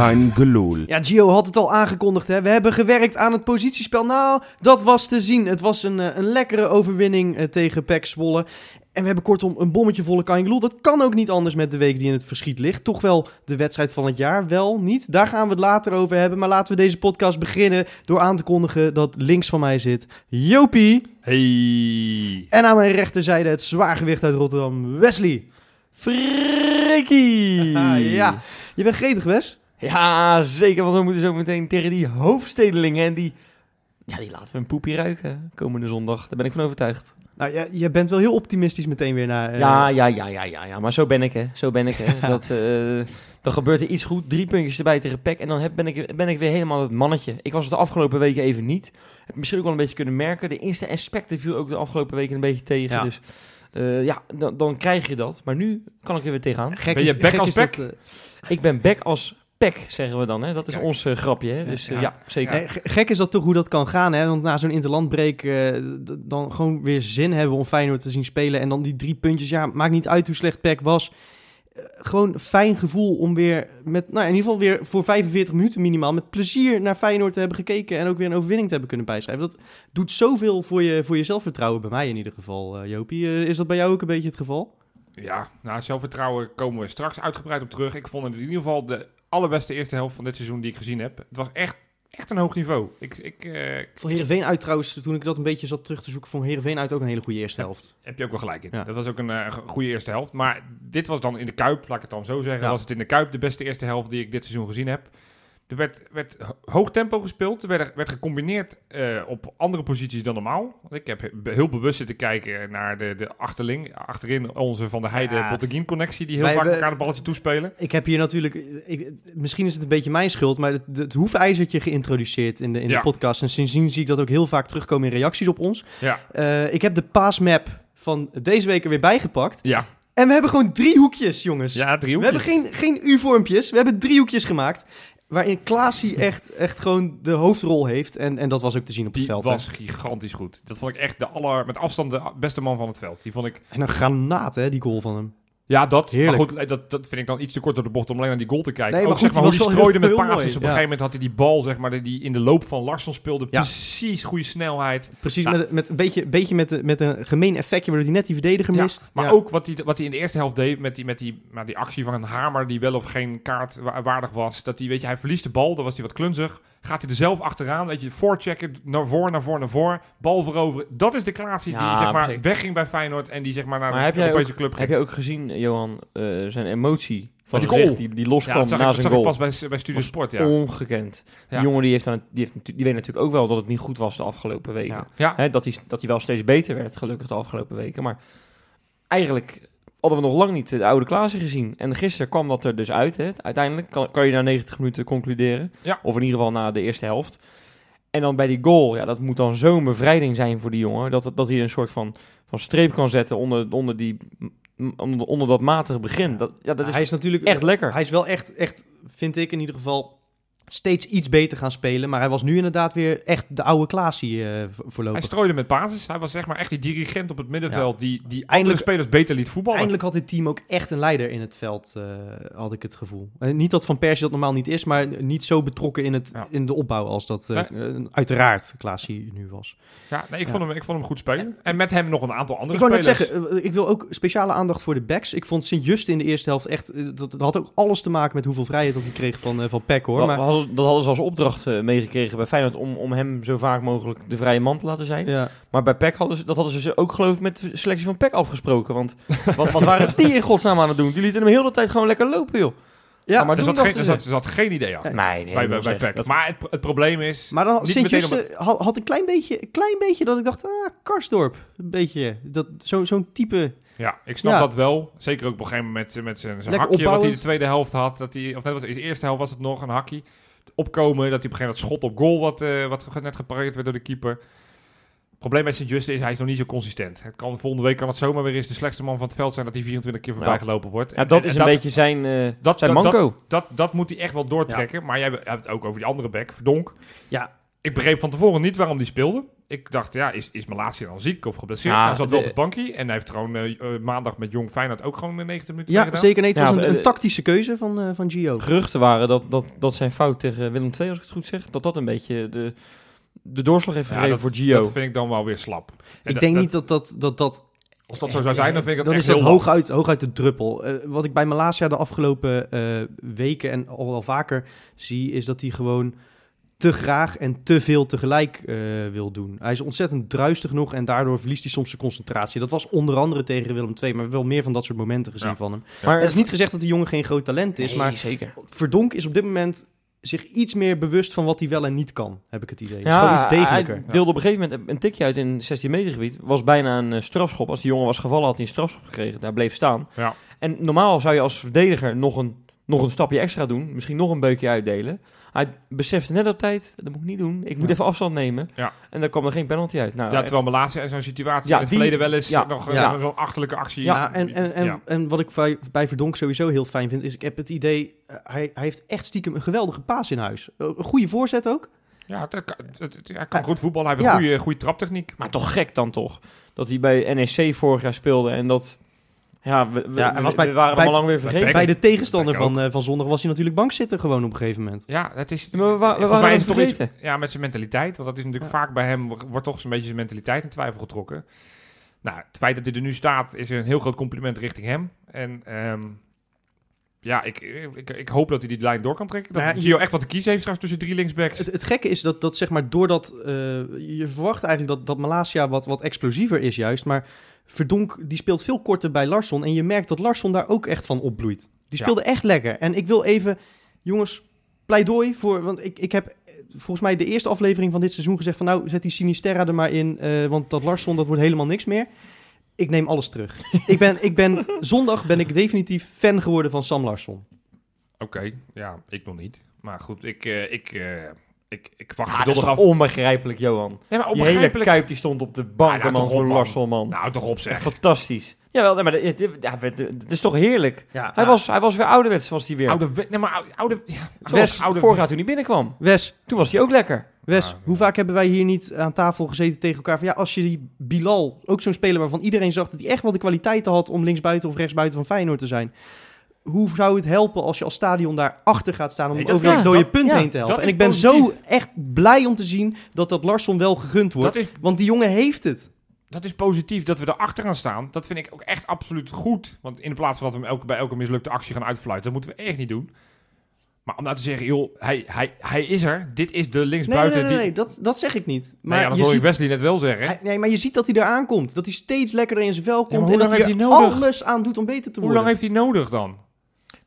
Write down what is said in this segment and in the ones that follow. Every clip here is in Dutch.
kein gelul. Ja, Gio had het al aangekondigd. Hè? We hebben gewerkt aan het positiespel. Nou, dat was te zien. Het was een, eh, een lekkere overwinning eh, tegen PEC Zwolle. En we hebben kortom een bommetje volle Kangeloel. Dat kan ook niet anders met de week die in het verschiet ligt. Toch wel de wedstrijd van het jaar, wel niet. Daar gaan we het later over hebben. Maar laten we deze podcast beginnen door aan te kondigen dat links van mij zit Jopie. Hey. En aan mijn rechterzijde het zwaargewicht uit Rotterdam, Wesley. Freaky. Ah, ja, je bent gretig, Wes. Ja, zeker, want we moeten zo meteen tegen die hoofdstedelingen en die... Ja, die laten we een poepje ruiken komende zondag. Daar ben ik van overtuigd. Nou, je, je bent wel heel optimistisch meteen weer naar... eh, Ja, ja, ja, ja, ja, ja, maar zo ben ik, hè. Zo ben ik, hè. Dat, eh, dan gebeurt er iets goed, drie puntjes erbij tegen PEC en dan heb, ben, ik, ben ik weer helemaal het mannetje. Ik was het de afgelopen weken even niet. Heb misschien ook wel een beetje kunnen merken. De eerste aspecten viel ook de afgelopen weken een beetje tegen. Ja. Dus eh, ja, dan, dan krijg je dat. Maar nu kan ik er weer tegenaan. Gek Ben je back als Ik ben back als PEC, zeggen we dan. Hè? Dat is Kijk. ons eh, grapje. Hè? Dus eh, Ja. ja, zeker. Gek is dat toch hoe dat kan gaan, hè? Want na zo'n interlandbreek eh, dan gewoon weer zin hebben om Feyenoord te zien spelen. En dan die drie puntjes, ja, maakt niet uit hoe slecht PEC was. Eh, gewoon fijn gevoel om weer met, nou in ieder geval weer voor 45 minuten minimaal met plezier naar Feyenoord te hebben gekeken en ook weer een overwinning te hebben kunnen bijschrijven. Dat doet zoveel voor je, voor je zelfvertrouwen, bij mij in ieder geval, eh, Jopie. Eh, is dat bij jou ook een beetje het geval? Ja, nou, zelfvertrouwen komen we straks uitgebreid op terug. Ik vond het in ieder geval de allerbeste eerste helft van dit seizoen die ik gezien heb. Het was echt, echt een hoog niveau. Ik, ik eh, Van Heerenveen uit trouwens, toen ik dat een beetje zat terug te zoeken, vond Heerenveen uit ook een hele goede eerste helft. heb je ook wel gelijk in. Ja. Dat was ook een eh, goede eerste helft. Maar dit was dan in de Kuip, laat ik het dan zo zeggen. Ja. Was het in de Kuip de beste eerste helft die ik dit seizoen gezien heb. Er werd, werd ho- hoog tempo gespeeld. Er werd, werd gecombineerd eh, op andere posities dan normaal. Want Ik heb he- heel bewust zitten kijken naar de, de achterling. Achterin onze Van der Heijden Ja. Botteguin connectie. Die heel Wij vaak hebben- elkaar een balletje toespelen. Ik heb hier natuurlijk, ik- misschien is het een beetje mijn schuld, maar het, het hoefijzertje geïntroduceerd in de, in de podcast. En sindsdien zie ik dat ook heel vaak terugkomen in reacties op ons. Ja. Eh, ik heb de paasmap van deze week er weer bijgepakt. Ja, En we hebben gewoon drie hoekjes, jongens. ja drie we hebben geen, geen U-vormpjes, we hebben drie hoekjes gemaakt. Waarin Klaasie echt, echt gewoon de hoofdrol heeft. En, en dat was ook te zien op het Die veld. hè. was gigantisch goed. Dat vond ik echt de aller, met afstand de beste man van het veld. Die vond ik... En een granaat, hè, die goal van hem. Ja, dat. Heerlijk. Maar goed, dat, dat vind ik dan iets te kort door de bocht om alleen naar die goal te kijken. Nee, maar ook goed, zeg maar hoe die wel strooide met passes. mooi, Op ja. een gegeven moment had hij die bal, zeg maar, die in de loop van Larsson speelde. Ja. Precies goede snelheid. Precies, met, met een beetje, beetje met, met een gemeen effectje, waardoor hij net die verdediger Ja, mist. Maar Ja. ook wat hij, wat hij in de eerste helft deed met die, met die, maar die actie van een hamer die wel of geen kaart wa- waardig was. Dat hij, weet je, hij verliest de bal, dan was hij wat klunzig. Gaat hij er zelf achteraan, weet je, voorchecken, naar voor, naar voor, naar voor, bal veroveren. Dat is de Klaasie die Ja, zeg maar wegging bij Feyenoord en die zeg maar naar Maar heb de Europese ook, club heb ging. je ook gezien, Johan, eh, zijn emotie van die gezicht die, die ja, loskwam ik, na dat zijn ik goal? pas bij, bij Studio Sport, ja. Ongekend. Ja. Die jongen die, heeft dan, die, heeft, die weet natuurlijk ook wel dat het niet goed was de afgelopen weken. Ja. Ja. Hè, dat, hij, dat hij wel steeds beter werd, gelukkig de afgelopen weken. Maar eigenlijk hadden we nog lang niet de oude Klaassen gezien. En gisteren kwam dat er dus uit. Hè. Uiteindelijk kan, kan je na 90 minuten concluderen. Ja. Of in ieder geval na de eerste helft. En dan bij die goal, ja, dat moet dan zo'n bevrijding zijn voor die jongen. Dat, dat hij een soort van, van streep kan zetten onder, onder, die, onder, onder dat matige begin. Dat, ja, dat is, hij is natuurlijk echt lekker. Hij is wel echt, echt, vind ik in ieder geval, steeds iets beter gaan spelen. Maar hij was nu inderdaad weer echt de oude Klaasie eh, vo- Hij voorlopig. strooide met basis. Hij was zeg maar echt die dirigent op het middenveld die, die Eindelijk- spelers beter liet voetballen. Eindelijk had dit team ook echt een leider in het veld, eh, had ik het gevoel. Eh, niet dat Van Persie dat normaal niet is, maar niet zo betrokken in, het, Ja. in de opbouw als dat eh, eh, uiteraard Klaasie nu was. Ja, nee, ik, Ja. Vond hem, ik vond hem goed spelen. En met hem nog een aantal andere Ik spelers. zeggen, eh, ik wil ook speciale aandacht voor de backs. Ik vond Sint-Just in de eerste helft echt... Dat, dat had ook alles te maken met hoeveel vrijheid dat hij kreeg van, van Peck, hoor. dat, Maar, dat hadden ze als opdracht eh, meegekregen bij Feyenoord om, om hem zo vaak mogelijk de vrije man te laten zijn. ja. Maar bij PEC hadden ze, dat hadden ze ook geloof ik met de selectie van PEC afgesproken. Want wat, wat waren die in godsnaam aan het doen? Die lieten hem heel de hele tijd gewoon lekker lopen, joh. Ja, maar er, doe zat geen, er, dus. zat, er zat geen idee achter. Nee, nee, bij bij, bij zeg, PEC. dat- Maar het, het probleem is... Maar dan Niet Sint-Just meteen eh, had, had een klein beetje, een klein beetje dat ik dacht, ah, Karsdorp. Een beetje, dat, zo, zo'n type... Ja, ik snap Ja. dat wel. Zeker ook op een gegeven moment met, met zijn, hakje wat hij de tweede helft had. Dat hij, of net was in de eerste helft was het nog een hakje. Opkomen, dat hij op een gegeven moment schot op goal wat, eh, wat net gepareerd werd door de keeper. Het probleem bij Sint-Just is, hij is nog niet zo consistent. Het kan, volgende week kan het zomaar weer eens de slechtste man van het veld zijn dat hij 24 keer voorbij Ja. gelopen wordt. Ja, En- dat en- is en een beetje zijn, eh, dat, zijn dat, manco. Dat, dat, dat moet hij echt wel doortrekken. Maar jij hebt het ook over die andere back, Verdonk. Ja, Ik begreep van tevoren niet waarom die speelde. Ik dacht, ja, is, is Malasia dan ziek of geblesseerd? Ja, hij zat wel op het bankje en hij heeft gewoon eh, eh, maandag met Jong Feyenoord ook gewoon eh, 90 minuten Ja, zeker. Nee, het Ja, was een, eh, een tactische keuze van, eh, van Gio. Geruchten waren dat, dat, dat zijn fout tegen Willem II, als ik het goed zeg, dat dat een beetje de, de doorslag heeft Ja, gegeven dat, voor Gio. dat vind ik dan wel weer slap. En Ik denk dat- niet dat dat, dat, dat Als dat zo zou zijn, dan vind ik dat dan echt is dat hooguit, hooguit de druppel. Eh, wat ik bij Malasia de afgelopen eh, weken en al wel vaker zie, is dat hij gewoon te graag en te veel tegelijk eh, wil doen. Hij is ontzettend druistig nog en daardoor verliest hij soms zijn concentratie. Dat was onder andere tegen Willem II, maar wel meer van dat soort momenten gezien Ja. van hem. maar Het is niet gezegd dat die jongen geen groot talent is, Nee, maar zeker. Verdonk is op dit moment zich iets meer bewust van wat hij wel en niet kan, heb ik het idee. is gewoon iets degelijker. Hij deelde op een gegeven moment een tikje uit in het 16 meter gebied. Was bijna een eh, strafschop. Als die jongen was gevallen, had hij een strafschop gekregen. Daar bleef staan. Ja. En normaal zou je als verdediger nog een, nog een stapje extra doen. Misschien nog een beukje uitdelen. Hij besefte net op tijd, dat moet ik niet doen. Ik moet Ja. even afstand nemen. Ja. En daar kwam er geen penalty uit. Nou, Ja, echt- terwijl Malasia in zo'n situatie Ja, in het die- verleden wel eens ja, nog eh, ja. zo'n- achterlijke actie. Ja, en, en, en, Ja. en wat ik bij, bij Verdonk sowieso heel fijn vind, is ik heb het idee, eh, hij, hij heeft echt stiekem een geweldige paas in huis. Eh, Een goede voorzet ook. Ja, hij kan goed voetballen. Hij heeft Ja. een goede, goede traptechniek. Maar toch gek dan toch. Dat hij bij NEC vorig jaar speelde. En dat... Ja, we, we, Ja, hij was we- bij- we waren bij- hem al lang weer vergeten. Bij de tegenstander van, eh, van zondag was hij natuurlijk bankzitter gewoon op een gegeven moment. Ja, het is. Maar we, wa- we volgens waren hem toch iets-. Ja, met zijn mentaliteit. Want dat is natuurlijk vaak bij hem, wordt toch zo'n beetje zijn mentaliteit in twijfel getrokken. Nou, het feit dat hij er nu staat, is een heel groot compliment richting hem. En ehm, ja, ik, ik, ik hoop dat hij die lijn door kan trekken. Dat Nou Gio echt wat te kiezen heeft straks tussen drie linksbacks. Het, het gekke is dat, dat zeg maar, doordat eh, je verwacht eigenlijk dat, dat Malasia wat, wat explosiever is juist, maar Verdonk die speelt veel korter bij Larsson en je merkt dat Larsson daar ook echt van opbloeit. Die Ja. speelde echt lekker. En ik wil even, jongens, pleidooi voor, want ik, ik heb volgens mij de eerste aflevering van dit seizoen gezegd van nou, zet die Sinisterra er maar in, eh, want dat Larsson, dat wordt helemaal niks meer. Ik neem alles terug. ik ben, ik ben, zondag ben ik definitief fan geworden van Sam Larsson. Oké, ja, ik nog niet. Maar goed, ik, eh, ik, eh, ik, ik wacht Ah, dat is geduldig toch af. onbegrijpelijk, Johan. Nee, maar Die hele onbegrijpelijk. Kuip die stond op de bank, Ah, nou, man. Larsson, man. Nou, toch op zeg. fantastisch. Jawel, nee, maar het, ja, is toch heerlijk. Ja, Hij, was, hij was weer ouderwets, was hij weer. Oude, nee, maar oude, oude, ja, oude, vorig jaar toen hij binnenkwam. Wes, Toen was hij ook lekker. Wes, hoe vaak hebben wij hier niet aan tafel gezeten tegen elkaar? Van ja, als je die Bilal, ook zo'n speler waarvan iedereen zag dat hij echt wel de kwaliteiten had om linksbuiten of rechtsbuiten van Feyenoord te zijn. Hoe zou het helpen als je als stadion daar achter gaat staan om Nee, dat- over dat ja, dode dat- punt ja, heen te helpen? En ik ben zo echt blij om te zien dat dat Larsson wel gegund wordt. Is, Want die jongen heeft het. dat is positief dat we erachter gaan staan. Dat vind ik ook echt absoluut goed. Want in plaats van dat we elke, bij elke mislukte actie gaan uitfluiten, dat moeten we echt niet doen. Maar om nou te zeggen, joh, hij, hij, hij is er. Dit is de Nee, nee, linksbuiten. nee, nee, die... dat, dat zeg ik niet. Maar ja, dat je hoor ik ziet, Wesley net wel zeggen. hij- nee, maar je ziet dat hij eraan komt. Dat hij steeds lekkerder in zijn vel komt. hoe en dat hij heeft er hij nodig? alles aan doet om beter te Hoe worden. lang heeft hij nodig dan?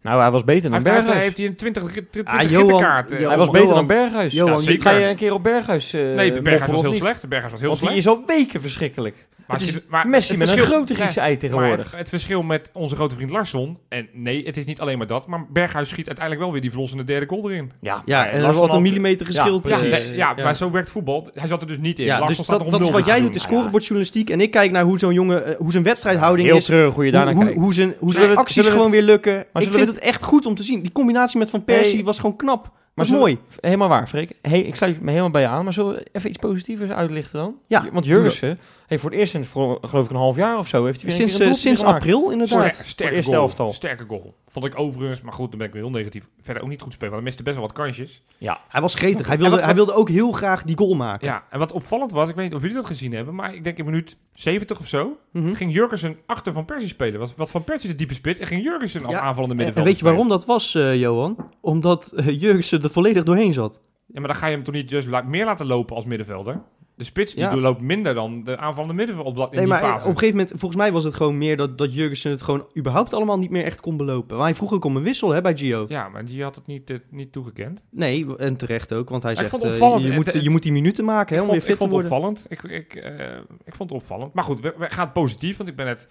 Nou, hij was beter dan heeft, hij Berghuis. heeft, hij een 20, 20, Ah, 20 Johan, gittenkaart. eh. Johan, hij was beter Johan. dan Berghuis. Johan, Ja, zeker. Ga je een keer op Berghuis eh nee, Berghuis was heel niet? slecht. Berghuis was heel Want slecht. die is al weken verschrikkelijk. Maar het is je- maar Messi het met een verschil- grote Griekse ei Maar tegenwoordig. het, het verschil met onze grote vriend Larsson... En nee, het is niet alleen maar dat. Maar Berghuis schiet uiteindelijk wel weer die verlossende derde goal erin. Ja, Ja, maar en er wordt een millimeter geschild. Ja, Ja, ja, maar zo werkt voetbal. Hij zat er dus niet in. Ja, Larsson dus staat dat, op dat is wat jij doet, is seizoen. scorebordjournalistiek. En ik kijk naar hoe zo'n jongen, eh, hoe zijn wedstrijdhouding Heel is. treurig hoe je Hoe, daarnaar hoe, kijkt. hoe zijn, hoe Zullen zijn we het- acties gewoon weer lukken. Ik vind het- echt goed om te zien. Die combinatie met Van Persie was gewoon knap. Maar mooi. Helemaal waar, Freek. Hey, ik sluit me helemaal bij je aan. Maar zullen we even iets positiefs uitlichten dan? Ja, Want Jurgensen heeft voor het eerst in, geloof ik, een half jaar of zo... heeft hij weer Sinds, een keer een eh, sinds gemaakt. april inderdaad. Sterke, sterke eerste goal. elftal. Sterke goal. Vond ik overigens, maar goed, dan ben ik weer heel negatief. Verder ook niet goed spelen, want hij miste best wel wat kansjes. Hij was gretig. Hij En wilde, wat- hij wilde ook heel graag die goal maken. Ja, en wat opvallend was, ik weet niet of jullie dat gezien hebben, maar ik denk in minuut 70 of zo, Mhm. ging Jurgensen achter Van Persie spelen. Was, wat Van Persie de diepe spits en ging Jurgensen als Ja, aanvallende En middenvelder weet je waarom dat was, eh, Johan? Omdat uh, Jurgensen er volledig doorheen zat. Ja, maar dan ga je hem toch niet la- meer laten lopen als middenvelder? De spits die Ja. doorloopt minder dan de aanvallende middenvelder op, dat- in Nee, die maar fase. op een gegeven moment, volgens mij was het gewoon meer dat, dat Jurgensen het gewoon überhaupt allemaal niet meer echt kon belopen. Maar hij vroeg ook om een wissel hè, bij Gio. Ja, maar die had het niet, eh, niet toegekend. Nee, en terecht ook, want hij Maar ik zegt, eh, opvallend. je, moet, je moet die minuten maken hè, ik om vond, weer ik fit te vond het worden. opvallend. Ik, ik, eh, ik vond het opvallend. Maar goed, we, we gaan positief, want ik ben het...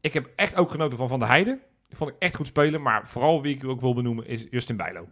Ik heb echt ook genoten van Van der Heijden. Die vond ik echt goed spelen, maar vooral wie ik ook wil benoemen is Justin Bijlo.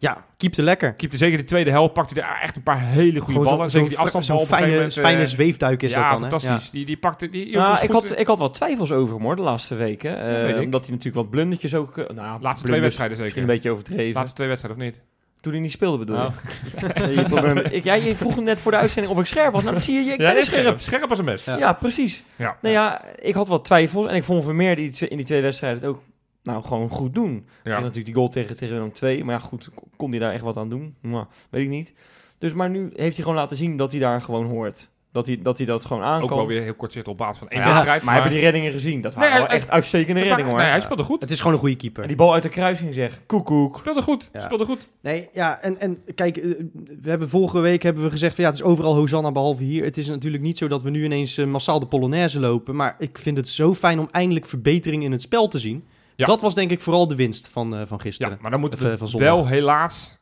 Ja, keepte lekker. Keepte zeker de tweede helft, pakte hij er echt een paar hele goede Gewoon ballen. zo'n Zeker die afstandsbal zo'n fijne, moment, fijne eh, zweefduik is ja, dat dan. Hè? fantastisch. Die, die pakte... Die, Ja, was ik, goed, had, ik had wat twijfels over hem hoor, de laatste weken. Eh, omdat hij natuurlijk wat blundertjes ook... eh, nou, Laatste twee wedstrijden zeker. Een beetje overdreven. Laatste twee wedstrijden of niet? Toen hij niet speelde, bedoel je? Oh. Je probleem- ik, ja, je vroeg net voor de uitzending of ik scherp was. Nou, dat zie je. Ik Ja, ben is scherp. scherp. Als een mes. Ja, Ja. precies. Ja. Nou ja, ik had wat twijfels. En ik vond Vermeer die in die twee wedstrijden het ook nou, gewoon goed doen. Ja. Natuurlijk die goal tegen, tegen Willem 2. Maar ja, goed, kon hij daar echt wat aan doen? Nou, weet ik niet. Dus, maar nu heeft hij gewoon laten zien dat hij daar gewoon hoort. Dat hij dat, hij dat gewoon aan Ook wel weer heel kort zitten op basis van één Ja, wedstrijd. maar, hebben die reddingen gezien? Dat waren Nee, wel echt uitstekende reddingen hoor. Nee, hij speelde goed. Het is gewoon een goede keeper. En die bal uit de kruising zeg, koekoek. Speelde goed. Ja. Speelde goed. Nee, ja, en, en kijk, eh, we hebben vorige week hebben we gezegd van ja, het is overal Hosanna behalve hier. Het is natuurlijk niet zo dat we nu ineens eh, massaal de Polonaise lopen, maar ik vind het zo fijn om eindelijk verbetering in het spel te zien. Ja. Dat was denk ik vooral de winst van, eh, van Ja, gisteren. maar dan moeten we eh, van wel helaas...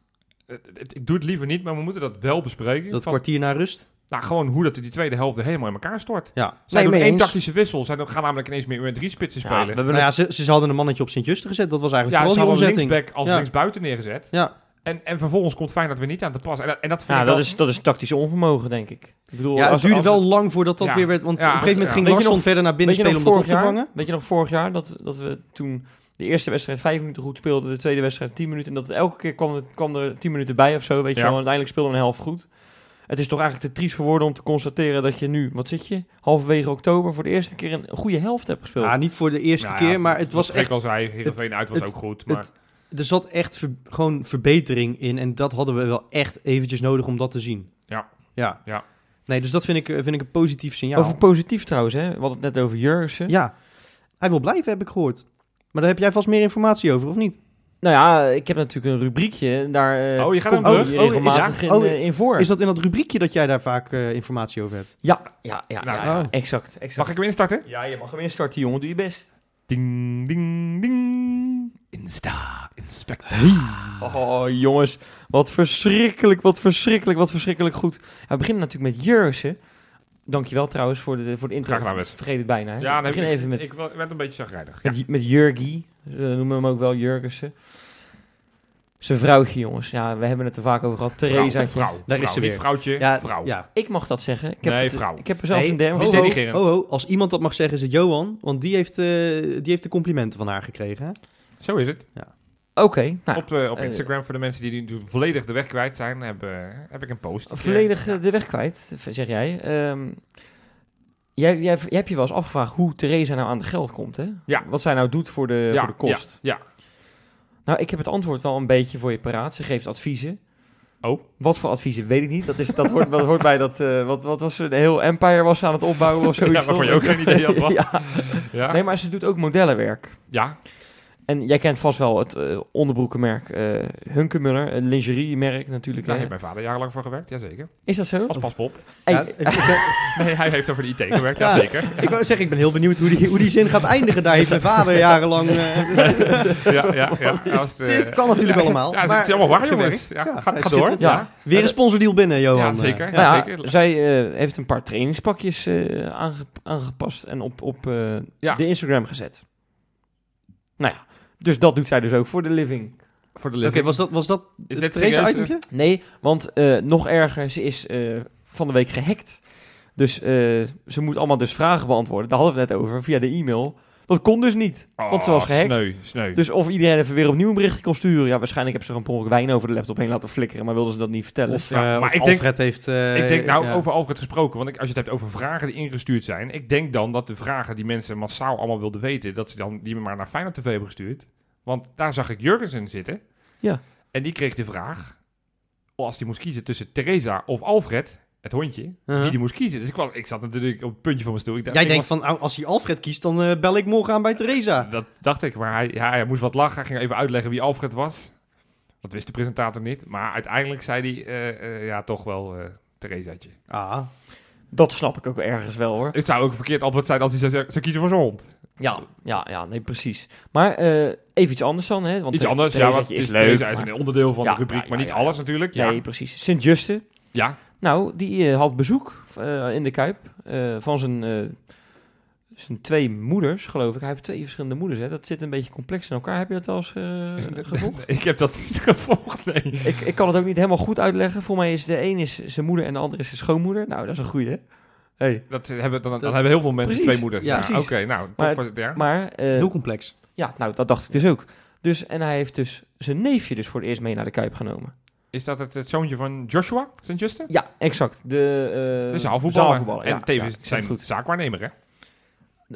eh, het- Ik doe het liever niet, maar we moeten dat wel bespreken. dat Van- kwartier na rust. nou, gewoon hoe dat die tweede helft er helemaal in elkaar stort. Ja, Zij nee, doen één eens. tactische wissel. Zij gaan namelijk ineens meer met drie spitsen Ja, spelen. we hebben Nou ja, ze, ze hadden een mannetje op Sint-Justen gezet. Dat was eigenlijk Ja, ze vooral hadden die omzetting. linksback als Ja. linksbuiten neergezet. Ja, En, en vervolgens komt Feyenoord weer niet aan te passen. En, dat- en dat vind ja, ik dat is, dat is tactisch onvermogen, denk ik. ik bedoel, ja het als- duurde als- wel lang voordat dat Ja. weer werd. Want Ja, op een gegeven moment ja. ging nog- verder naar binnen Weet je, nog spelen om dat op vorig te jaar, vangen. weet je nog vorig jaar dat, dat we toen de eerste wedstrijd vijf minuten goed speelden, de tweede wedstrijd tien minuten. En dat het elke keer kwam er, kwam er tien minuten bij of zo, weet je Ja. wel. Uiteindelijk speelden we een helft goed. Het is toch eigenlijk te triest geworden om te constateren dat je nu, wat zit je, halverwege oktober voor de eerste keer een goede helft hebt gespeeld. Ja, niet voor de eerste Nou ja, keer, maar het was echt al zei, Heerenveen uit was het- ook goed. Maar het- er zat echt ver- gewoon verbetering in. En dat hadden we wel echt eventjes nodig om dat te zien. Ja. Ja. Ja. Nee, dus dat vind ik, eh, vind ik een positief signaal. Over positief trouwens, hè. We hadden het net over Jurgensen. Ja. Hij wil blijven, heb ik gehoord. Maar daar heb jij vast meer informatie over, of niet? Nou ja, ik heb natuurlijk een rubriekje. en Daar eh, Oh, je gaat komt terug? Oh, regelmatig is- in, oh, eh, in voor. Is dat in dat rubriekje dat jij daar vaak eh, informatie over hebt? Ja, ja, ja, Nou, ja, ja. oh. exact, exact. mag ik hem instarten? Ja, je mag hem instarten, jongen. Doe je best. Ding, ding, ding. Insta, inspector. Oh, jongens. Wat verschrikkelijk, wat verschrikkelijk, wat verschrikkelijk goed. Ja, we beginnen natuurlijk met Jurgensen. Dankjewel trouwens voor de, voor de intro. Vergeet het bijna. Hè? Ja, we nee, beginnen ik, even met, ik, werd een beetje zagrijnig. Ja. met, met Jurgi. We noemen hem ook wel Jurgensen. Zijn vrouwtje, jongens. Ja, we hebben het er vaak over gehad. Theresa. Vrouw, vrouw, Daar is ze niet weer. vrouwtje, Ja, vrouw. Ja. Ik mag dat zeggen. Ik heb, Nee, het- vrouw. Ik heb er zelfs Nee, een ho, ho, ho, ho. Als iemand dat mag zeggen, is het Johan. Want die heeft, eh, die heeft de complimenten van haar gekregen. Hè? Zo is het. Oké, nou, op eh, op eh, Instagram, voor de mensen die nu volledig de weg kwijt zijn, heb, heb ik een post. volledig Ja. de weg kwijt, zeg jij. Ehm, jij, jij. Jij hebt je wel eens afgevraagd hoe Theresa nou aan het geld komt, hè? Ja. Wat zij nou doet voor de, ja, voor de kost. Ja, Nou, ik heb het antwoord wel een beetje voor je paraat. Ze geeft adviezen. Oh. Wat voor adviezen, weet ik niet. Dat, is, dat, hoort, dat hoort bij dat... eh, wat, wat was ze? De heel Empire was ze aan het opbouwen of zoiets. Ja, waarvan je ook geen idee had wat. ja. ja. Nee, maar ze doet ook modellenwerk. ja. En jij kent vast wel het eh, onderbroekenmerk eh Hunkemuller. Een lingeriemerk natuurlijk. Daar heeft mijn vader jarenlang voor gewerkt, jazeker. Is dat zo? Als paspop. Ja, Nee, hij heeft over de IT gewerkt, Ja. jazeker. ik wou zeggen, ik ben heel benieuwd hoe die, hoe die zin gaat eindigen. Daar heeft mijn vader jarenlang... eh, Ja, ja, ja. Als de- dit kan natuurlijk allemaal. Ja, het maar is allemaal waar, jongens. Ja, Ja, ga, door. Ja. Weer een sponsordeal binnen, Johan. Ja, zeker. Nou ja, zeker. zij eh, heeft een paar trainingspakjes eh, aange- aangepast en op, op eh, Ja. de Instagram gezet. Nou ja, dus dat doet zij dus ook voor de living. Voor de Oké, living. was dat, was dat Is het serieus? itempje? Nee, want eh, nog erger, ze is eh, van de week gehackt. Dus eh, ze moet allemaal dus vragen beantwoorden. Daar hadden we het net over, via de e-mail. Dat kon dus niet, want ze was gehackt. Sneu, sneu. Dus of iedereen even weer opnieuw een berichtje kon sturen. Ja, waarschijnlijk hebben ze er een ongeluk wijn over de laptop heen laten flikkeren, maar wilden ze dat niet vertellen. Of, Ja, eh, maar of ik denk- Alfred heeft... eh, ik denk nou ja. over Alfred gesproken, want ik, als je het hebt over vragen die ingestuurd zijn, ik denk dan dat de vragen die mensen massaal allemaal wilden weten, dat ze dan die maar naar Feyenoord TV hebben gestuurd. Want daar zag ik Jurgensen zitten. Ja. En die kreeg de vraag, als hij moest kiezen tussen Theresa of Alfred, het hondje, Uh-huh. wie die moest kiezen. Dus ik, was, ik zat natuurlijk op het puntje van mijn stoel. Ik dacht, Jij ik denkt was- van, als hij Alfred kiest, dan eh, bel ik morgen aan bij Theresa. Dat dacht ik, maar hij, ja, hij moest wat lachen. Hij ging even uitleggen wie Alfred was. Dat wist de presentator niet. Maar uiteindelijk zei hij, eh, eh, ja, toch wel eh Theresaatje. Ah, Dat snap ik ook ergens wel hoor. Het zou ook een verkeerd antwoord zijn als hij zou, zou kiezen voor zijn hond. Ja, ja, ja, nee, precies. Maar eh, even iets anders dan, hè? Want Iets anders, ja, want het is, leuk. Theresa is maar- een onderdeel van Ja, de rubriek, ja, maar niet ja, alles natuurlijk. Ja, Nee, precies. Sint-Juste, ja. Nou, die eh, had bezoek eh, in de Kuip eh, van zijn, eh, zijn twee moeders, geloof ik. Hij heeft twee verschillende moeders, hè. Dat zit een beetje complex in elkaar. Heb je dat wel eens eh, gevolgd? ik heb dat niet gevolgd, nee. ik, ik kan het ook niet helemaal goed uitleggen. Voor mij is de een is zijn moeder en de andere is zijn schoonmoeder. Nou, dat is een goeie, hè? Hey. Dat hebben, dan, dan hebben heel veel mensen Precies. twee moeders. Ja, Ja, precies. Oké, nou, Maar- toch voor het ja. Maar, eh, heel complex. ja, nou, dat dacht ik dus ook. Dus, en hij heeft dus zijn neefje dus voor het eerst mee naar de Kuip genomen. Is dat het, het zoontje van Joshua St. Justin? Ja, exact. De, uh, de zaalvoetballer. zaalvoetballer. En ja, tevens ja, zijn goed. zaakwaarnemer, hè?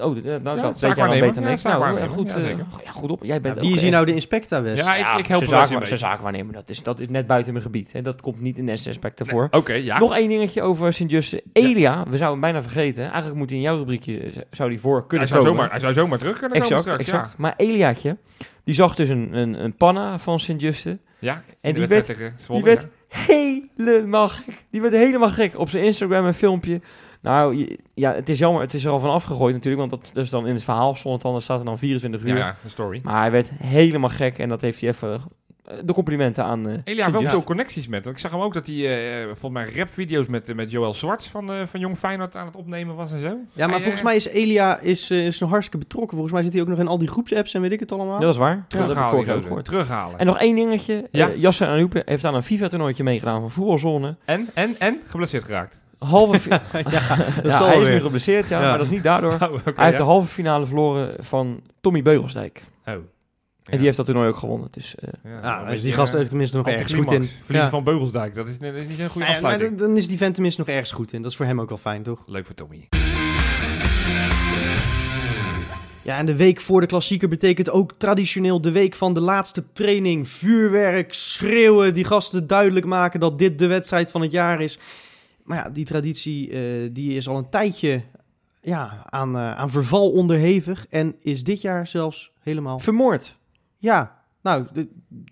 Oh, de- nou, Ja, dat weet jij wel zaakwaarnemer. beter dan Ja, ik. Nou, zaakwaarnemer. goed, Ja, eh, zeker. ja, goed op. Jij bent Wie ook is hier nou de inspecta, Wes? Ja, ik, ik help eens zaak, zijn zaakwaarnemer. Dat is, dat is net buiten mijn gebied. Hè. Dat komt niet in de aspecten voor. Oké, ja. Nog één dingetje over Sint-Juste. Elia, we zouden hem bijna vergeten. Eigenlijk moet hij in jouw rubriekje, eh, zou die voor hij, kunnen zou komen. zomaar, hij zou zomaar terug kunnen exact, komen straks. exact. Maar Eliaatje, die zag dus een, een, een panna van Sint-Juste. Ja, En die Zwolle, Die werd ja. helemaal gek. Die werd helemaal gek. Op zijn Instagram een filmpje. Nou, ja, het is jammer. Het is er al van afgegooid natuurlijk. Want dat dus dan in het verhaal stond het dan, staat er dan 24 uur. Ja, ja, een story. Maar hij werd helemaal gek. En dat heeft hij even... eh, De complimenten aan... eh, Elia wel veel connecties met. Want ik zag hem ook dat hij eh, volgens mij rapvideo's met, met Joël Zwarts van, eh, van Jong Feyenoord aan het opnemen was en zo. Ja, maar Hij, volgens mij is Elia is, is nog hartstikke betrokken. Volgens mij zit hij ook nog in al die groepsapps en weet ik het allemaal. Ja, dat is waar. Terughalen. Terughalen. En nog één dingetje. Ja. Jasser Anouk heeft aan een FIFA-toernooitje meegedaan van voetbalzone. En, en, en, geblesseerd geraakt. Halve ja, dat ja, hij is weer. nu geblesseerd, ja, Ja. maar dat is niet daardoor. Oh, hij heeft de halve finale verloren van Tommy Beugelsdijk. Oh. En die heeft dat toernooi ook gewonnen. Dus eh, Ja, dus die gast heeft tenminste nog ergens goed in. Verliezen Ja. van Beugelsdijk, dat is, dat is niet een goede ja, maar afsluiting. dan is die vent tenminste nog ergens goed in. Dat is voor hem ook wel fijn, toch? Leuk voor Tommy. Ja, en de week voor de klassieker betekent ook traditioneel de week van de laatste training. Vuurwerk, schreeuwen, die gasten duidelijk maken dat dit de wedstrijd van het jaar is. Maar ja, die traditie eh, die is al een tijdje ja, aan, eh, aan verval onderhevig. En is dit jaar zelfs helemaal... vermoord. Ja, nou,